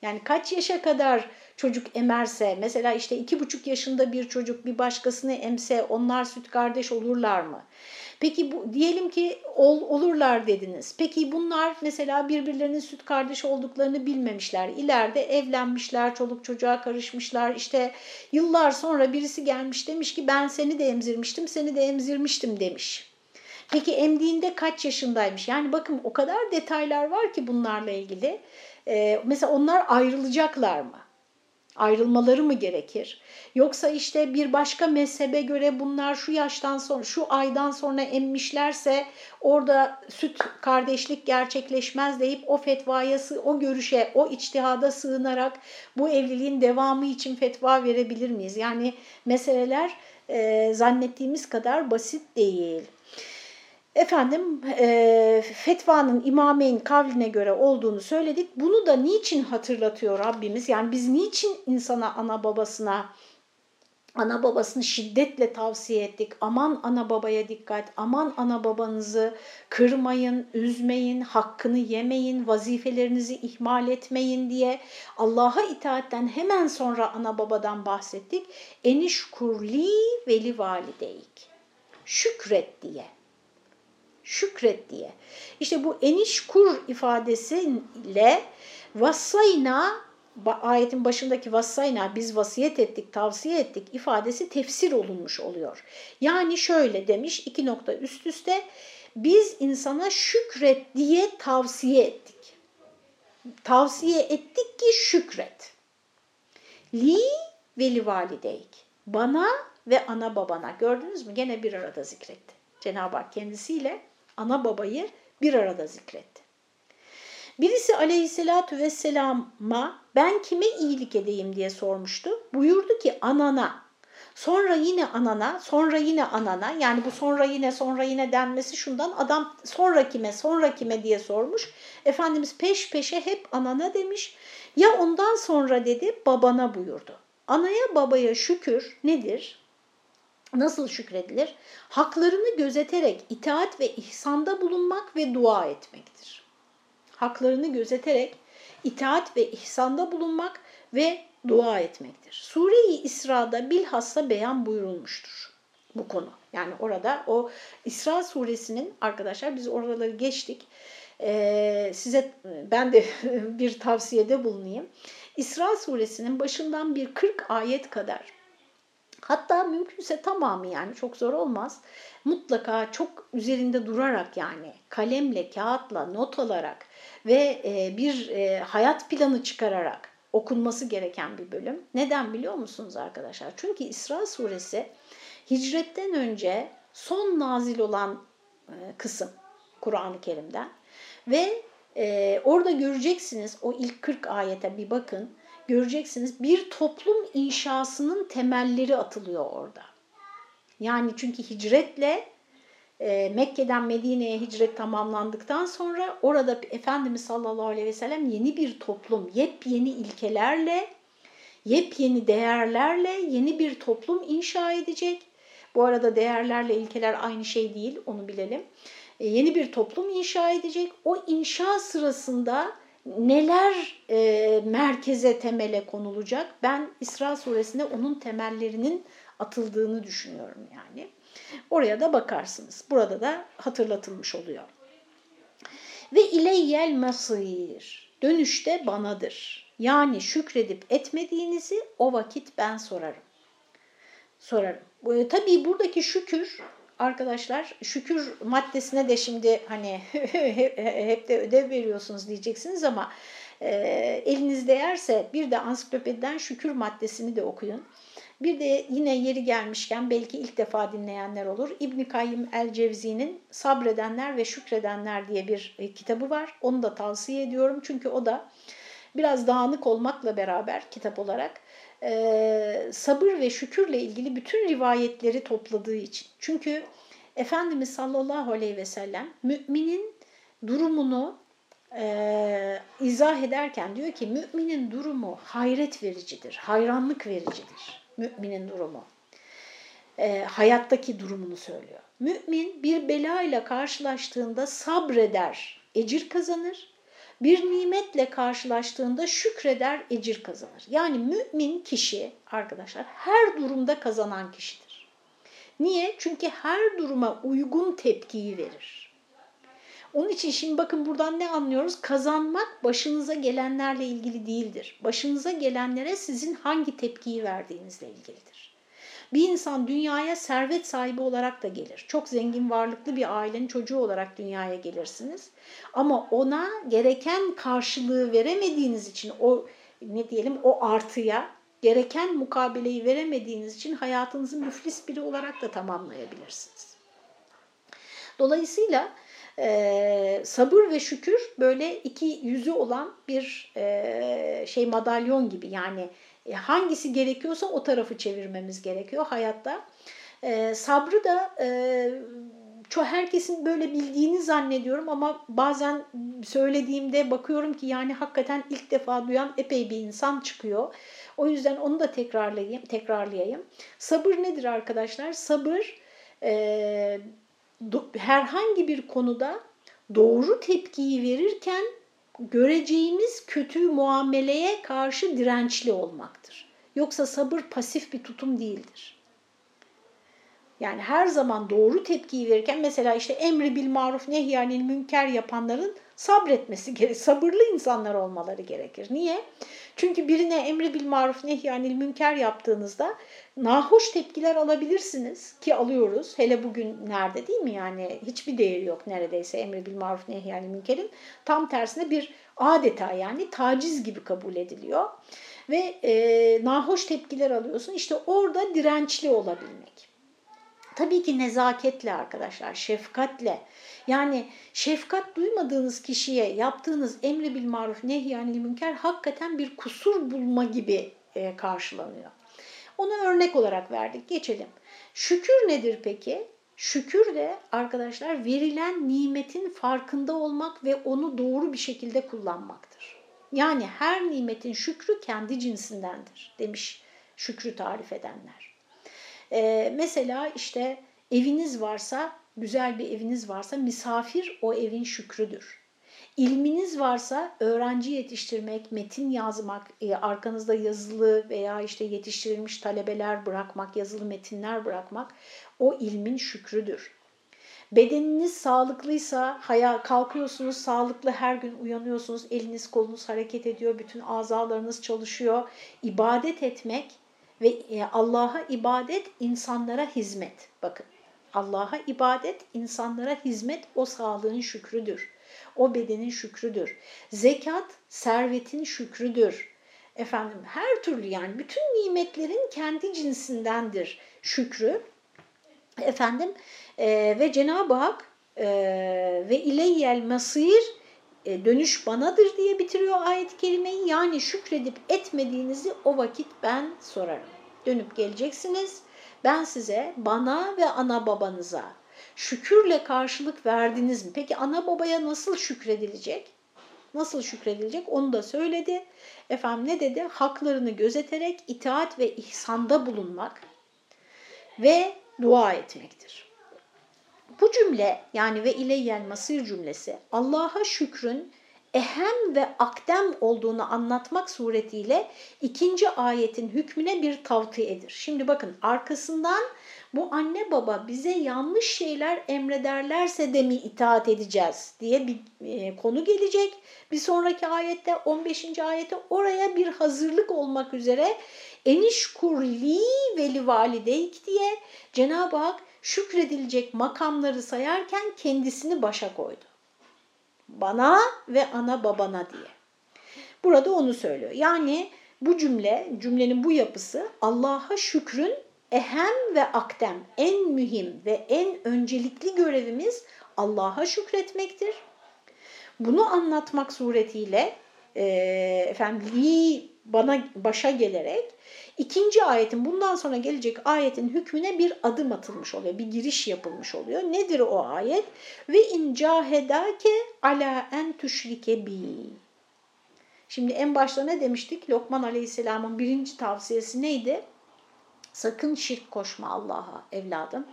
Yani kaç yaşa kadar çocuk emerse, mesela işte iki buçuk yaşında bir çocuk bir başkasını emse onlar süt kardeş olurlar mı? Peki bu, diyelim ki ol, olurlar dediniz. Peki bunlar mesela birbirlerinin süt kardeş olduklarını bilmemişler. İleride evlenmişler, çoluk çocuğa karışmışlar. İşte yıllar sonra birisi gelmiş demiş ki ben seni de emzirmiştim, seni de emzirmiştim demiş. Peki emdiğinde kaç yaşındaymış? Yani bakın o kadar detaylar var ki bunlarla ilgili. Ee, mesela onlar ayrılacaklar mı? Ayrılmaları mı gerekir? Yoksa işte bir başka mezhebe göre bunlar şu yaştan sonra, şu aydan sonra emmişlerse orada süt kardeşlik gerçekleşmez deyip o fetvaya, o görüşe, o içtihada sığınarak bu evliliğin devamı için fetva verebilir miyiz? Yani meseleler e, zannettiğimiz kadar basit değil. Efendim e, fetvanın imameyn kavline göre olduğunu söyledik. Bunu da niçin hatırlatıyor Rabbimiz? Yani biz niçin insana ana babasına ana babasını şiddetle tavsiye ettik. Aman ana babaya dikkat, aman ana babanızı kırmayın, üzmeyin, hakkını yemeyin, vazifelerinizi ihmal etmeyin diye Allah'a itaatten hemen sonra ana babadan bahsettik. Enişkurli veli valideyk. Şükret diye şükret diye. İşte bu enişkur ifadesiyle vassayna ayetin başındaki vassayna biz vasiyet ettik, tavsiye ettik ifadesi tefsir olunmuş oluyor. Yani şöyle demiş iki nokta üst üste biz insana şükret diye tavsiye ettik. Tavsiye ettik ki şükret. Li veli valideyk. Bana ve ana babana. Gördünüz mü? Gene bir arada zikretti. Cenab-ı Hak kendisiyle ana babayı bir arada zikretti. Birisi aleyhissalatü vesselama ben kime iyilik edeyim diye sormuştu. Buyurdu ki anana. Sonra yine anana, sonra yine anana. Yani bu sonra yine sonra yine denmesi şundan adam sonra kime, sonra kime diye sormuş. Efendimiz peş peşe hep anana demiş. Ya ondan sonra dedi babana buyurdu. Anaya babaya şükür nedir? Nasıl şükredilir? Haklarını gözeterek itaat ve ihsanda bulunmak ve dua etmektir. Haklarını gözeterek itaat ve ihsanda bulunmak ve dua etmektir. Sure-i İsra'da bilhassa beyan buyurulmuştur bu konu. Yani orada o İsra suresinin arkadaşlar biz oraları geçtik. Ee, size ben de [LAUGHS] bir tavsiyede bulunayım. İsra suresinin başından bir 40 ayet kadar Hatta mümkünse tamamı yani çok zor olmaz. Mutlaka çok üzerinde durarak yani kalemle, kağıtla, not alarak ve e, bir e, hayat planı çıkararak okunması gereken bir bölüm. Neden biliyor musunuz arkadaşlar? Çünkü İsra suresi hicretten önce son nazil olan e, kısım Kur'an-ı Kerim'den Ve orada göreceksiniz o ilk 40 ayete bir bakın. Göreceksiniz bir toplum inşasının temelleri atılıyor orada. Yani çünkü hicretle e, Mekke'den Medine'ye hicret tamamlandıktan sonra orada Efendimiz sallallahu aleyhi ve sellem yeni bir toplum, yepyeni ilkelerle, yepyeni değerlerle yeni bir toplum inşa edecek. Bu arada değerlerle ilkeler aynı şey değil, onu bilelim. E, yeni bir toplum inşa edecek. O inşa sırasında neler e, merkeze temele konulacak? Ben İsra suresinde onun temellerinin atıldığını düşünüyorum yani. Oraya da bakarsınız. Burada da hatırlatılmış oluyor. Ve ileyyel masir. Dönüşte banadır. Yani şükredip etmediğinizi o vakit ben sorarım. Sorarım. E, tabii buradaki şükür arkadaşlar şükür maddesine de şimdi hani [LAUGHS] hep de ödev veriyorsunuz diyeceksiniz ama e, eliniz değerse bir de ansiklopediden şükür maddesini de okuyun. Bir de yine yeri gelmişken belki ilk defa dinleyenler olur. İbn Kayyim el-Cevzi'nin Sabredenler ve Şükredenler diye bir e, kitabı var. Onu da tavsiye ediyorum çünkü o da biraz dağınık olmakla beraber kitap olarak e, sabır ve şükürle ilgili bütün rivayetleri topladığı için. Çünkü Efendimiz sallallahu aleyhi ve sellem müminin durumunu e, izah ederken diyor ki müminin durumu hayret vericidir, hayranlık vericidir müminin durumu. E, hayattaki durumunu söylüyor. Mümin bir bela ile karşılaştığında sabreder, ecir kazanır bir nimetle karşılaştığında şükreder, ecir kazanır. Yani mümin kişi arkadaşlar her durumda kazanan kişidir. Niye? Çünkü her duruma uygun tepkiyi verir. Onun için şimdi bakın buradan ne anlıyoruz? Kazanmak başınıza gelenlerle ilgili değildir. Başınıza gelenlere sizin hangi tepkiyi verdiğinizle ilgilidir. Bir insan dünyaya servet sahibi olarak da gelir. Çok zengin, varlıklı bir ailenin çocuğu olarak dünyaya gelirsiniz. Ama ona gereken karşılığı veremediğiniz için o ne diyelim o artıya gereken mukabeleyi veremediğiniz için hayatınızı müflis biri olarak da tamamlayabilirsiniz. Dolayısıyla e, sabır ve şükür böyle iki yüzü olan bir e, şey madalyon gibi yani e, hangisi gerekiyorsa o tarafı çevirmemiz gerekiyor hayatta. E, sabrı da e, çok herkesin böyle bildiğini zannediyorum ama bazen söylediğimde bakıyorum ki yani hakikaten ilk defa duyan epey bir insan çıkıyor. O yüzden onu da tekrarlayayım. tekrarlayayım. Sabır nedir arkadaşlar? Sabır e, do, herhangi bir konuda doğru tepkiyi verirken göreceğimiz kötü muameleye karşı dirençli olmaktır. Yoksa sabır pasif bir tutum değildir. Yani her zaman doğru tepkiyi verirken mesela işte emri bil maruf nehyanil münker yapanların sabretmesi gerekir. Sabırlı insanlar olmaları gerekir. Niye? Çünkü birine emri bil maruf nehyanil münker yaptığınızda nahoş tepkiler alabilirsiniz ki alıyoruz. Hele bugün nerede değil mi yani hiçbir değeri yok neredeyse emri bil maruf nehyanil münkerin. Tam tersine bir adeta yani taciz gibi kabul ediliyor. Ve e, nahoş tepkiler alıyorsun. İşte orada dirençli olabilmek. Tabii ki nezaketle arkadaşlar, şefkatle. Yani şefkat duymadığınız kişiye yaptığınız emri bil maruf nehyanil münker hakikaten bir kusur bulma gibi e, karşılanıyor. Onu örnek olarak verdik. Geçelim. Şükür nedir peki? Şükür de arkadaşlar verilen nimetin farkında olmak ve onu doğru bir şekilde kullanmaktır. Yani her nimetin şükrü kendi cinsindendir demiş şükrü tarif edenler. Ee, mesela işte eviniz varsa, güzel bir eviniz varsa misafir o evin şükrüdür. İlminiz varsa öğrenci yetiştirmek, metin yazmak, e, arkanızda yazılı veya işte yetiştirilmiş talebeler bırakmak, yazılı metinler bırakmak o ilmin şükrüdür. Bedeniniz sağlıklıysa, haya kalkıyorsunuz, sağlıklı her gün uyanıyorsunuz, eliniz kolunuz hareket ediyor, bütün azalarınız çalışıyor. İbadet etmek ve e, Allah'a ibadet insanlara hizmet. Bakın Allah'a ibadet insanlara hizmet o sağlığın şükrüdür. O bedenin şükrüdür. Zekat servetin şükrüdür. Efendim her türlü yani bütün nimetlerin kendi cinsindendir şükrü. Efendim e, ve Cenab-ı Hak e, ve ileyyel masir e, dönüş banadır diye bitiriyor ayet-i kerimeyi. Yani şükredip etmediğinizi o vakit ben sorarım. Dönüp geleceksiniz. Ben size bana ve ana babanıza şükürle karşılık verdiniz mi? Peki ana babaya nasıl şükredilecek? Nasıl şükredilecek onu da söyledi. Efendim ne dedi? Haklarını gözeterek itaat ve ihsanda bulunmak ve dua etmektir. Bu cümle yani ve ileyyen masir cümlesi Allah'a şükrün ehem ve akdem olduğunu anlatmak suretiyle ikinci ayetin hükmüne bir tavtiyedir. Şimdi bakın arkasından bu anne baba bize yanlış şeyler emrederlerse de mi itaat edeceğiz diye bir e, konu gelecek. Bir sonraki ayette 15. ayette oraya bir hazırlık olmak üzere eniş kurli veli valideyk diye Cenab-ı Hak şükredilecek makamları sayarken kendisini başa koydu. Bana ve ana babana diye. Burada onu söylüyor. Yani bu cümle, cümlenin bu yapısı Allah'a şükrün ehem ve akdem, en mühim ve en öncelikli görevimiz Allah'a şükretmektir. Bunu anlatmak suretiyle e, efendim li bana başa gelerek ikinci ayetin bundan sonra gelecek ayetin hükmüne bir adım atılmış oluyor. Bir giriş yapılmış oluyor. Nedir o ayet? Ve in cahedake ala en tüşrike bi. Şimdi en başta ne demiştik? Lokman Aleyhisselam'ın birinci tavsiyesi neydi? Sakın şirk koşma Allah'a evladım.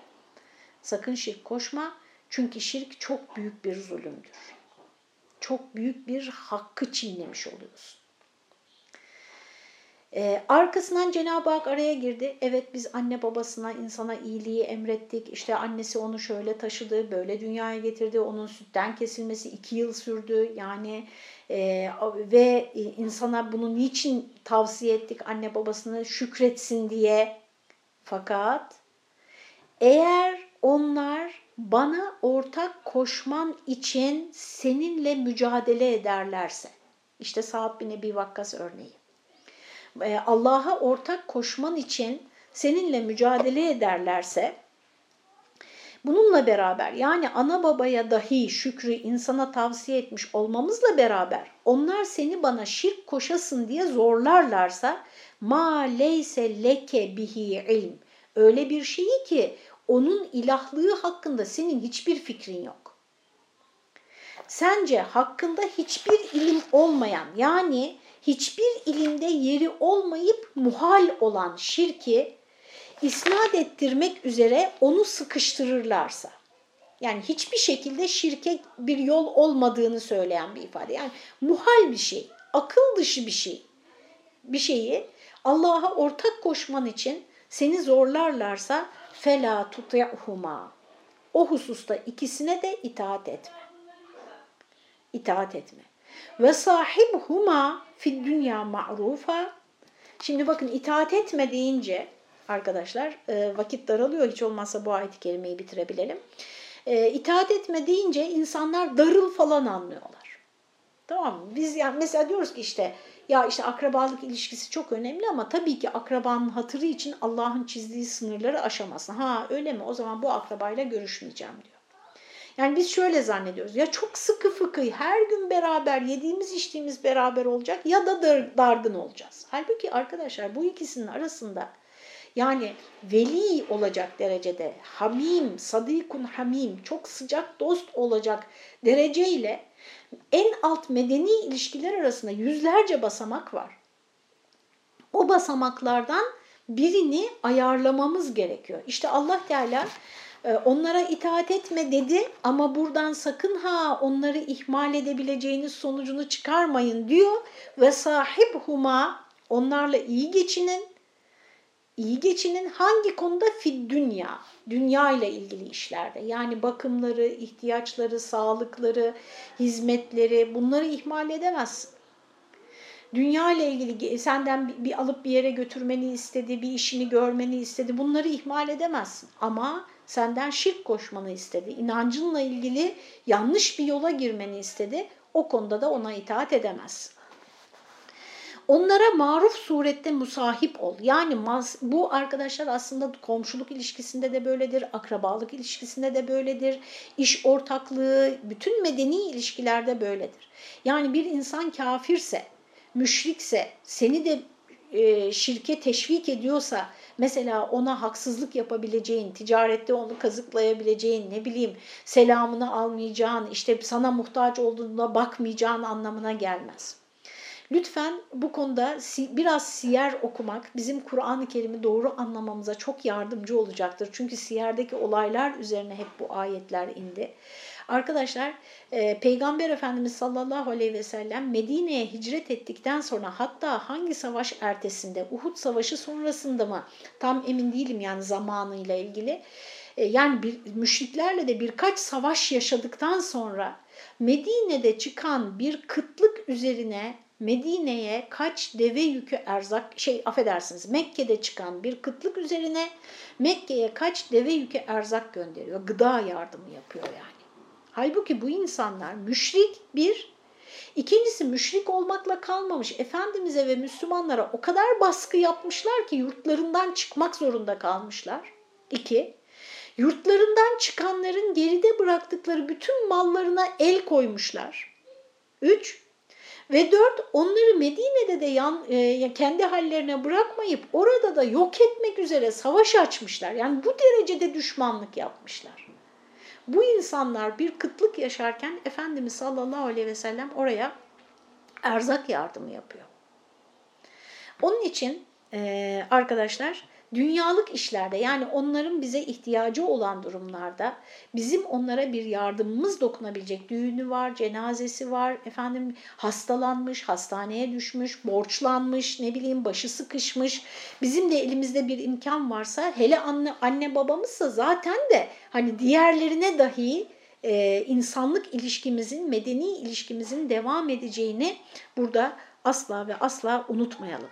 Sakın şirk koşma. Çünkü şirk çok büyük bir zulümdür. Çok büyük bir hakkı çiğnemiş oluyorsun. Ee, arkasından Cenab-ı Hak araya girdi. Evet biz anne babasına, insana iyiliği emrettik. İşte annesi onu şöyle taşıdı, böyle dünyaya getirdi. Onun sütten kesilmesi iki yıl sürdü. Yani e, ve insana bunu niçin tavsiye ettik anne babasını şükretsin diye. Fakat eğer onlar bana ortak koşman için seninle mücadele ederlerse, işte Sa'd bin Ebi Vakkas örneği, e, Allah'a ortak koşman için seninle mücadele ederlerse, bununla beraber yani ana babaya dahi şükrü insana tavsiye etmiş olmamızla beraber onlar seni bana şirk koşasın diye zorlarlarsa ma leyse leke bihi ilm öyle bir şeyi ki onun ilahlığı hakkında senin hiçbir fikrin yok. Sence hakkında hiçbir ilim olmayan yani hiçbir ilimde yeri olmayıp muhal olan şirki isnat ettirmek üzere onu sıkıştırırlarsa, yani hiçbir şekilde şirke bir yol olmadığını söyleyen bir ifade. Yani muhal bir şey, akıl dışı bir şey. Bir şeyi Allah'a ortak koşman için seni zorlarlarsa fela tuti'huma. O hususta ikisine de itaat etme. İtaat etme. Ve sahibhuma fid dünya ma'rufa. Şimdi bakın itaat etme deyince arkadaşlar e, vakit daralıyor hiç olmazsa bu ayet-i kerimeyi bitirebilelim. E, itaat etme deyince insanlar darıl falan anlıyorlar. Tamam mı? Biz yani mesela diyoruz ki işte ya işte akrabalık ilişkisi çok önemli ama tabii ki akrabanın hatırı için Allah'ın çizdiği sınırları aşamazsın. Ha öyle mi? O zaman bu akrabayla görüşmeyeceğim diyor. Yani biz şöyle zannediyoruz. Ya çok sıkı fıkı her gün beraber yediğimiz içtiğimiz beraber olacak ya da dar, dargın olacağız. Halbuki arkadaşlar bu ikisinin arasında yani veli olacak derecede hamim, sadikun hamim, çok sıcak dost olacak dereceyle en alt medeni ilişkiler arasında yüzlerce basamak var. O basamaklardan birini ayarlamamız gerekiyor. İşte Allah Teala onlara itaat etme dedi ama buradan sakın ha onları ihmal edebileceğiniz sonucunu çıkarmayın diyor. Ve sahip huma onlarla iyi geçinin iyi geçinin hangi konuda fid dünya, dünya ile ilgili işlerde. Yani bakımları, ihtiyaçları, sağlıkları, hizmetleri bunları ihmal edemezsin. Dünya ile ilgili senden bir alıp bir yere götürmeni istedi, bir işini görmeni istedi. Bunları ihmal edemezsin. Ama senden şirk koşmanı istedi. İnancınla ilgili yanlış bir yola girmeni istedi. O konuda da ona itaat edemezsin. Onlara maruf surette musahip ol. Yani bu arkadaşlar aslında komşuluk ilişkisinde de böyledir, akrabalık ilişkisinde de böyledir, iş ortaklığı, bütün medeni ilişkilerde böyledir. Yani bir insan kafirse, müşrikse, seni de e, şirke teşvik ediyorsa, mesela ona haksızlık yapabileceğin, ticarette onu kazıklayabileceğin, ne bileyim selamını almayacağın, işte sana muhtaç olduğunda bakmayacağın anlamına gelmez. Lütfen bu konuda biraz siyer okumak bizim Kur'an-ı Kerim'i doğru anlamamıza çok yardımcı olacaktır. Çünkü siyerdeki olaylar üzerine hep bu ayetler indi. Arkadaşlar e, Peygamber Efendimiz sallallahu aleyhi ve sellem Medine'ye hicret ettikten sonra hatta hangi savaş ertesinde Uhud savaşı sonrasında mı tam emin değilim yani zamanıyla ilgili. E, yani bir, müşriklerle de birkaç savaş yaşadıktan sonra Medine'de çıkan bir kıtlık üzerine Medine'ye kaç deve yükü erzak şey affedersiniz Mekke'de çıkan bir kıtlık üzerine Mekke'ye kaç deve yükü erzak gönderiyor. Gıda yardımı yapıyor yani. Halbuki bu insanlar müşrik bir, ikincisi müşrik olmakla kalmamış. Efendimiz'e ve Müslümanlara o kadar baskı yapmışlar ki yurtlarından çıkmak zorunda kalmışlar. İki, yurtlarından çıkanların geride bıraktıkları bütün mallarına el koymuşlar. Üç, ve dört, onları Medine'de de yan, e, kendi hallerine bırakmayıp orada da yok etmek üzere savaş açmışlar. Yani bu derecede düşmanlık yapmışlar. Bu insanlar bir kıtlık yaşarken Efendimiz sallallahu aleyhi ve sellem oraya erzak yardımı yapıyor. Onun için arkadaşlar Dünyalık işlerde yani onların bize ihtiyacı olan durumlarda bizim onlara bir yardımımız dokunabilecek düğünü var, cenazesi var, efendim hastalanmış, hastaneye düşmüş, borçlanmış, ne bileyim başı sıkışmış. Bizim de elimizde bir imkan varsa hele anne, anne babamızsa zaten de hani diğerlerine dahi e, insanlık ilişkimizin, medeni ilişkimizin devam edeceğini burada asla ve asla unutmayalım.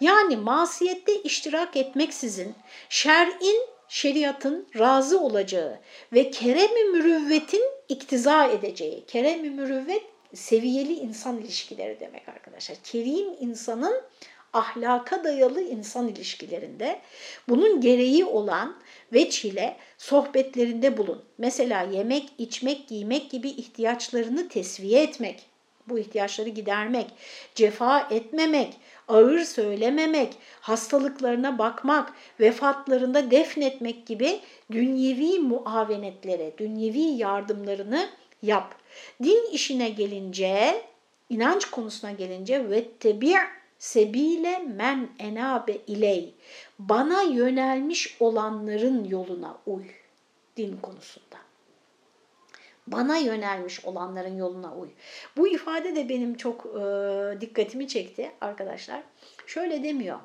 Yani masiyette iştirak etmeksizin şer'in, şeriatın razı olacağı ve kerem-i mürüvvetin iktiza edeceği, kerem-i mürüvvet seviyeli insan ilişkileri demek arkadaşlar. Kerim insanın ahlaka dayalı insan ilişkilerinde bunun gereği olan veç ile sohbetlerinde bulun. Mesela yemek, içmek, giymek gibi ihtiyaçlarını tesviye etmek, bu ihtiyaçları gidermek, cefa etmemek, ağır söylememek, hastalıklarına bakmak, vefatlarında defnetmek gibi dünyevi muavenetlere, dünyevi yardımlarını yap. Din işine gelince, inanç konusuna gelince ve tebi' sebile men enabe iley. Bana yönelmiş olanların yoluna uy din konusunda bana yönelmiş olanların yoluna uy. Bu ifade de benim çok e, dikkatimi çekti arkadaşlar. Şöyle demiyor,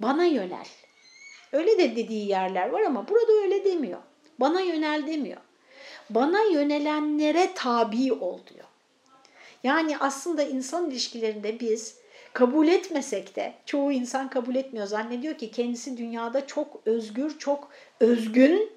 bana yönel. Öyle de dediği yerler var ama burada öyle demiyor. Bana yönel demiyor. Bana yönelenlere tabi ol diyor. Yani aslında insan ilişkilerinde biz kabul etmesek de çoğu insan kabul etmiyor. Zannediyor ki kendisi dünyada çok özgür, çok özgün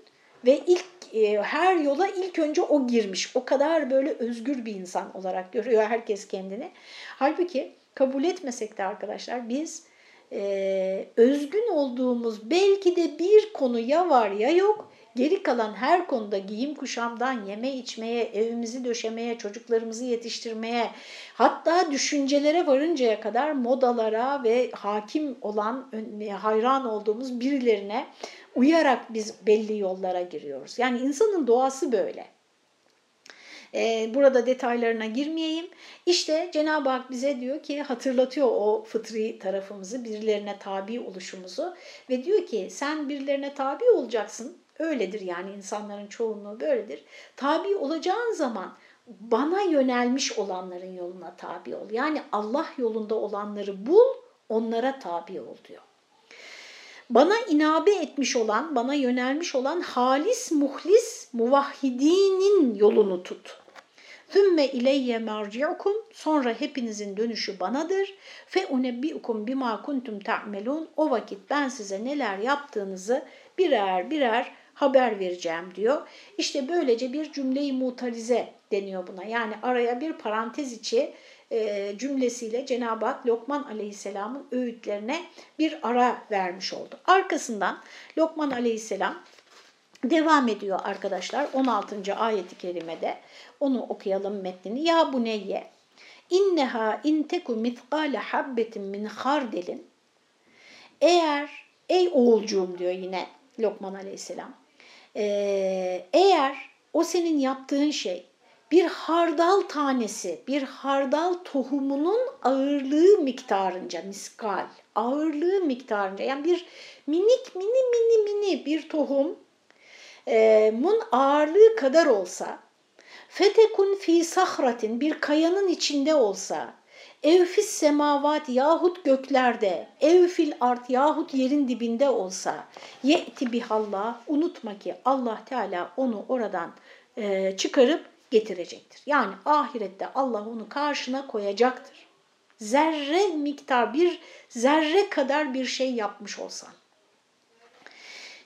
ve ilk e, her yola ilk önce o girmiş. O kadar böyle özgür bir insan olarak görüyor herkes kendini. Halbuki kabul etmesek de arkadaşlar biz e, özgün olduğumuz belki de bir konu ya var ya yok. Geri kalan her konuda giyim kuşamdan yeme içmeye, evimizi döşemeye, çocuklarımızı yetiştirmeye, hatta düşüncelere varıncaya kadar modalara ve hakim olan, hayran olduğumuz birilerine uyarak biz belli yollara giriyoruz. Yani insanın doğası böyle. Ee, burada detaylarına girmeyeyim. İşte Cenab-ı Hak bize diyor ki hatırlatıyor o fıtri tarafımızı, birilerine tabi oluşumuzu ve diyor ki sen birilerine tabi olacaksın. Öyledir yani insanların çoğunluğu böyledir. Tabi olacağın zaman bana yönelmiş olanların yoluna tabi ol. Yani Allah yolunda olanları bul, onlara tabi ol diyor bana inabe etmiş olan, bana yönelmiş olan halis, muhlis, muvahhidinin yolunu tut. Thümme ileyye merci'ukum sonra hepinizin dönüşü banadır. Fe unebbiukum bima kuntum ta'melun o vakit ben size neler yaptığınızı birer birer haber vereceğim diyor. İşte böylece bir cümleyi mutarize deniyor buna. Yani araya bir parantez içi e, cümlesiyle Cenab-ı Hak Lokman Aleyhisselam'ın öğütlerine bir ara vermiş oldu. Arkasından Lokman Aleyhisselam devam ediyor arkadaşlar 16. ayeti kerimede. Onu okuyalım metnini. Ya buneyye inneha inteku mitkale habbetin min hardelin eğer ey oğulcuğum diyor yine Lokman Aleyhisselam ee, eğer o senin yaptığın şey bir hardal tanesi, bir hardal tohumunun ağırlığı miktarınca, miskal, ağırlığı miktarınca yani bir minik mini mini mini bir tohumun ağırlığı kadar olsa, fetekun fi sahratin bir kayanın içinde olsa, evfis semavat yahut göklerde, evfil art yahut yerin dibinde olsa, ye'ti bihallah, unutma ki Allah Teala onu oradan e, çıkarıp getirecektir. Yani ahirette Allah onu karşına koyacaktır. Zerre miktar bir zerre kadar bir şey yapmış olsan.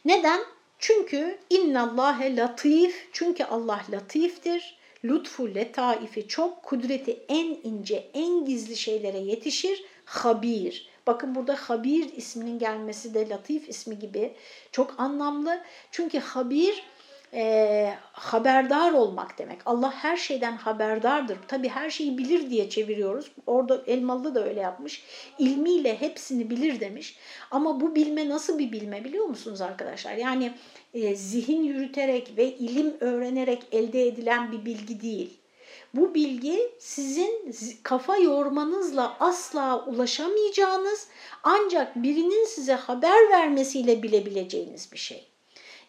Neden? Çünkü innallâhe latif, çünkü Allah latiftir. Lütfu letaifi çok, kudreti en ince, en gizli şeylere yetişir. Habir. Bakın burada habir isminin gelmesi de latif ismi gibi çok anlamlı. Çünkü habir e, haberdar olmak demek. Allah her şeyden haberdardır. Tabi her şeyi bilir diye çeviriyoruz. Orada Elmalı da öyle yapmış. İlmiyle hepsini bilir demiş. Ama bu bilme nasıl bir bilme biliyor musunuz arkadaşlar? Yani e, zihin yürüterek ve ilim öğrenerek elde edilen bir bilgi değil. Bu bilgi sizin kafa yormanızla asla ulaşamayacağınız ancak birinin size haber vermesiyle bilebileceğiniz bir şey.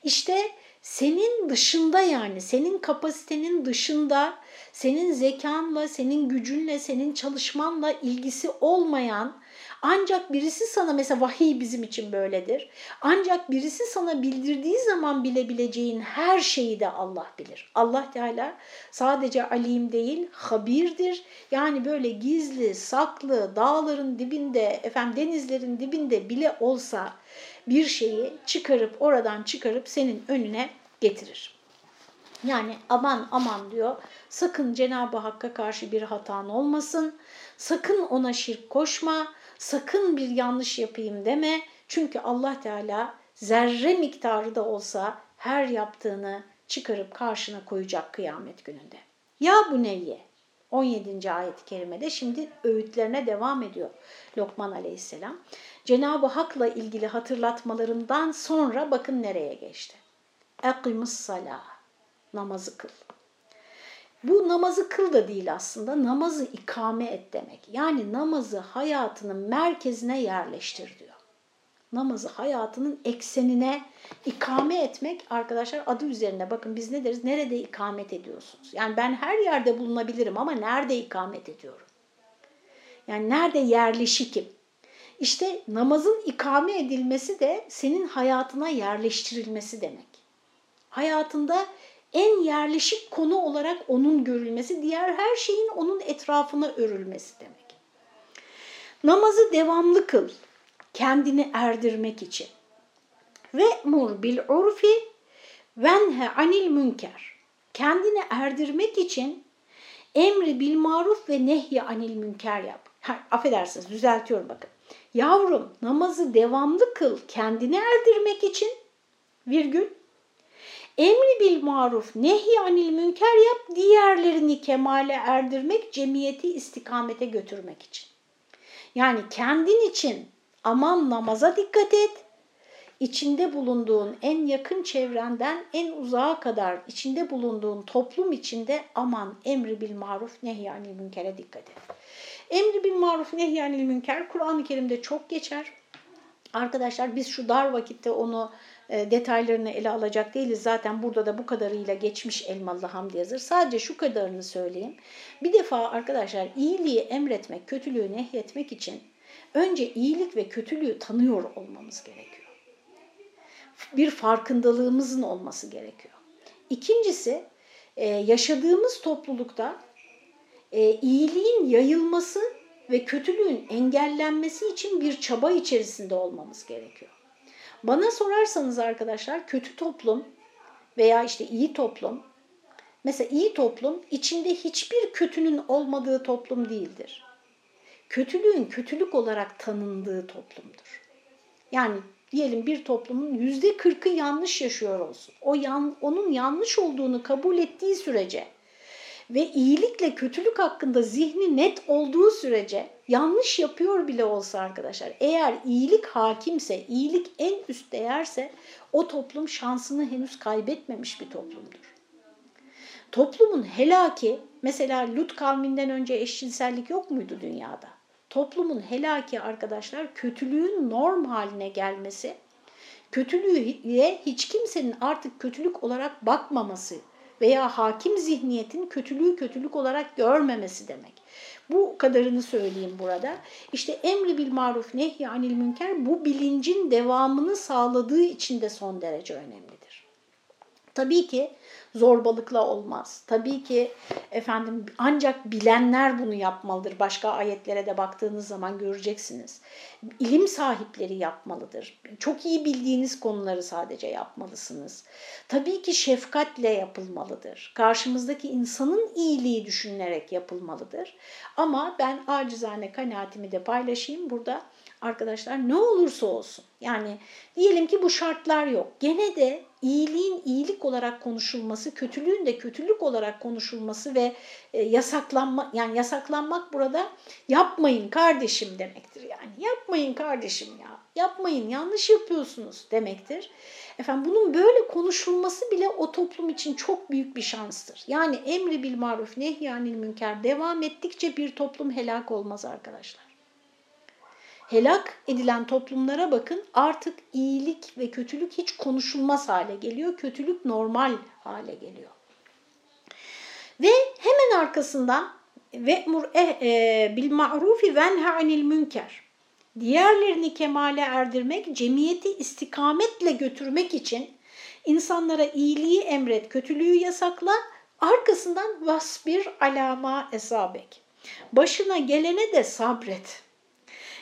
İşte senin dışında yani senin kapasitenin dışında senin zekanla, senin gücünle, senin çalışmanla ilgisi olmayan ancak birisi sana mesela vahiy bizim için böyledir. Ancak birisi sana bildirdiği zaman bilebileceğin her şeyi de Allah bilir. Allah Teala sadece alim değil, habirdir. Yani böyle gizli, saklı, dağların dibinde, efendim denizlerin dibinde bile olsa bir şeyi çıkarıp oradan çıkarıp senin önüne getirir. Yani aman aman diyor sakın Cenab-ı Hakk'a karşı bir hatan olmasın, sakın ona şirk koşma, sakın bir yanlış yapayım deme. Çünkü Allah Teala zerre miktarı da olsa her yaptığını çıkarıp karşına koyacak kıyamet gününde. Ya bu neyye? 17. ayet-i kerimede şimdi öğütlerine devam ediyor Lokman aleyhisselam. Cenab-ı Hak'la ilgili hatırlatmalarından sonra bakın nereye geçti. Ekimus salah. Namazı kıl. Bu namazı kıl da değil aslında. Namazı ikame et demek. Yani namazı hayatının merkezine yerleştir diyor. Namazı hayatının eksenine ikame etmek arkadaşlar adı üzerinde. Bakın biz ne deriz? Nerede ikamet ediyorsunuz? Yani ben her yerde bulunabilirim ama nerede ikamet ediyorum? Yani nerede yerleşikim? İşte namazın ikame edilmesi de senin hayatına yerleştirilmesi demek. Hayatında en yerleşik konu olarak onun görülmesi, diğer her şeyin onun etrafına örülmesi demek. Namazı devamlı kıl, kendini erdirmek için. Ve mur bil urfi venhe anil münker. Kendini erdirmek için emri bil maruf ve nehyi anil münker yap. Ha, affedersiniz düzeltiyorum bakın. Yavrum namazı devamlı kıl kendini erdirmek için virgül emri bil maruf nehy anil münker yap diğerlerini kemale erdirmek cemiyeti istikamete götürmek için. Yani kendin için aman namaza dikkat et. İçinde bulunduğun en yakın çevrenden en uzağa kadar içinde bulunduğun toplum içinde aman emri bil maruf nehy anil münkere dikkat et. Emri bil maruf nehyanil münker Kur'an-ı Kerim'de çok geçer. Arkadaşlar biz şu dar vakitte onu e, detaylarını ele alacak değiliz. Zaten burada da bu kadarıyla geçmiş Elmalı Hamdi yazır. Sadece şu kadarını söyleyeyim. Bir defa arkadaşlar iyiliği emretmek, kötülüğü nehyetmek için önce iyilik ve kötülüğü tanıyor olmamız gerekiyor. Bir farkındalığımızın olması gerekiyor. İkincisi e, yaşadığımız toplulukta e, iyiliğin yayılması ve kötülüğün engellenmesi için bir çaba içerisinde olmamız gerekiyor. Bana sorarsanız arkadaşlar kötü toplum veya işte iyi toplum Mesela iyi toplum içinde hiçbir kötünün olmadığı toplum değildir. Kötülüğün kötülük olarak tanındığı toplumdur. Yani diyelim bir toplumun yüzde kırkı yanlış yaşıyor olsun. O yan, onun yanlış olduğunu kabul ettiği sürece ve iyilikle kötülük hakkında zihni net olduğu sürece yanlış yapıyor bile olsa arkadaşlar eğer iyilik hakimse, iyilik en üst değerse o toplum şansını henüz kaybetmemiş bir toplumdur. Toplumun helaki mesela Lut kavminden önce eşcinsellik yok muydu dünyada? Toplumun helaki arkadaşlar kötülüğün norm haline gelmesi, kötülüğe hiç kimsenin artık kötülük olarak bakmaması veya hakim zihniyetin kötülüğü kötülük olarak görmemesi demek. Bu kadarını söyleyeyim burada. İşte emri bil maruf nehy anil münker bu bilincin devamını sağladığı için de son derece önemlidir. Tabii ki zorbalıkla olmaz. Tabii ki efendim ancak bilenler bunu yapmalıdır. Başka ayetlere de baktığınız zaman göreceksiniz. İlim sahipleri yapmalıdır. Çok iyi bildiğiniz konuları sadece yapmalısınız. Tabii ki şefkatle yapılmalıdır. Karşımızdaki insanın iyiliği düşünülerek yapılmalıdır. Ama ben acizane kanaatimi de paylaşayım burada arkadaşlar ne olursa olsun yani diyelim ki bu şartlar yok. Gene de iyiliğin iyilik olarak konuşulması, kötülüğün de kötülük olarak konuşulması ve e, yasaklanma yani yasaklanmak burada yapmayın kardeşim demektir yani. Yapmayın kardeşim ya. Yapmayın yanlış yapıyorsunuz demektir. Efendim bunun böyle konuşulması bile o toplum için çok büyük bir şanstır. Yani emri bil maruf nehyanil münker devam ettikçe bir toplum helak olmaz arkadaşlar helak edilen toplumlara bakın artık iyilik ve kötülük hiç konuşulmaz hale geliyor. Kötülük normal hale geliyor. Ve hemen arkasından ve mur e, e, bil ma'rufi venha anil münker. Diğerlerini kemale erdirmek, cemiyeti istikametle götürmek için insanlara iyiliği emret, kötülüğü yasakla, arkasından vasbir alama esabek. Başına gelene de sabret.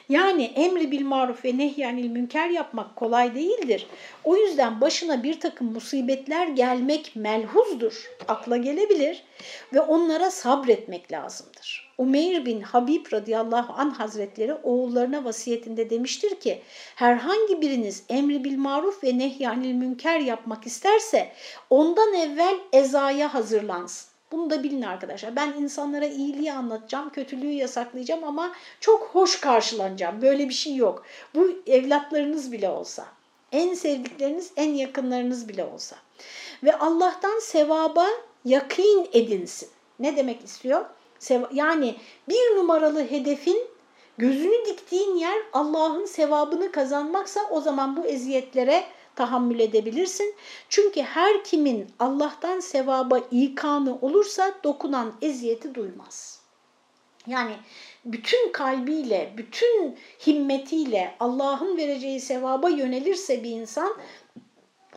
Yani emri bil maruf ve nehyanil münker yapmak kolay değildir. O yüzden başına bir takım musibetler gelmek melhuzdur, akla gelebilir ve onlara sabretmek lazımdır. Umeyr bin Habib radıyallahu an hazretleri oğullarına vasiyetinde demiştir ki herhangi biriniz emri bil maruf ve nehyanil münker yapmak isterse ondan evvel ezaya hazırlansın. Bunu da bilin arkadaşlar. Ben insanlara iyiliği anlatacağım, kötülüğü yasaklayacağım ama çok hoş karşılanacağım. Böyle bir şey yok. Bu evlatlarınız bile olsa, en sevdikleriniz, en yakınlarınız bile olsa. Ve Allah'tan sevaba yakın edinsin. Ne demek istiyor? Yani bir numaralı hedefin gözünü diktiğin yer Allah'ın sevabını kazanmaksa o zaman bu eziyetlere tahammül edebilirsin. Çünkü her kimin Allah'tan sevaba ikanı olursa dokunan eziyeti duymaz. Yani bütün kalbiyle, bütün himmetiyle Allah'ın vereceği sevaba yönelirse bir insan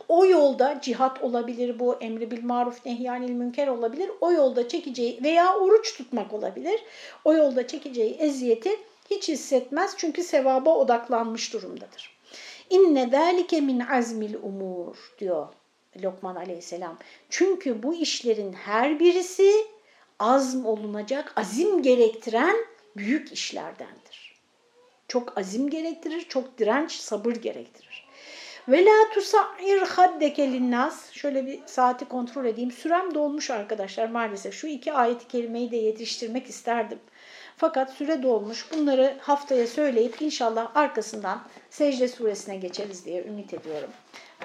o yolda cihat olabilir bu emri bil maruf nehyanil münker olabilir. O yolda çekeceği veya oruç tutmak olabilir. O yolda çekeceği eziyeti hiç hissetmez çünkü sevaba odaklanmış durumdadır. İnne zâlike min azmil umur diyor Lokman aleyhisselam. Çünkü bu işlerin her birisi azm olunacak, azim gerektiren büyük işlerdendir. Çok azim gerektirir, çok direnç, sabır gerektirir. Ve la tusa'ir haddeke linnas. Şöyle bir saati kontrol edeyim. Sürem dolmuş arkadaşlar maalesef. Şu iki ayet-i kerimeyi de yetiştirmek isterdim. Fakat süre dolmuş. Bunları haftaya söyleyip inşallah arkasından secde suresine geçeriz diye ümit ediyorum.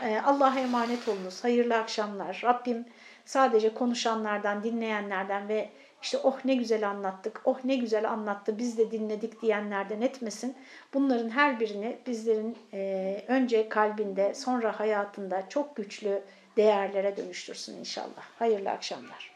Ee, Allah'a emanet olunuz. Hayırlı akşamlar. Rabbim sadece konuşanlardan, dinleyenlerden ve işte oh ne güzel anlattık, oh ne güzel anlattı, biz de dinledik diyenlerden etmesin. Bunların her birini bizlerin e, önce kalbinde, sonra hayatında çok güçlü değerlere dönüştürsün inşallah. Hayırlı akşamlar.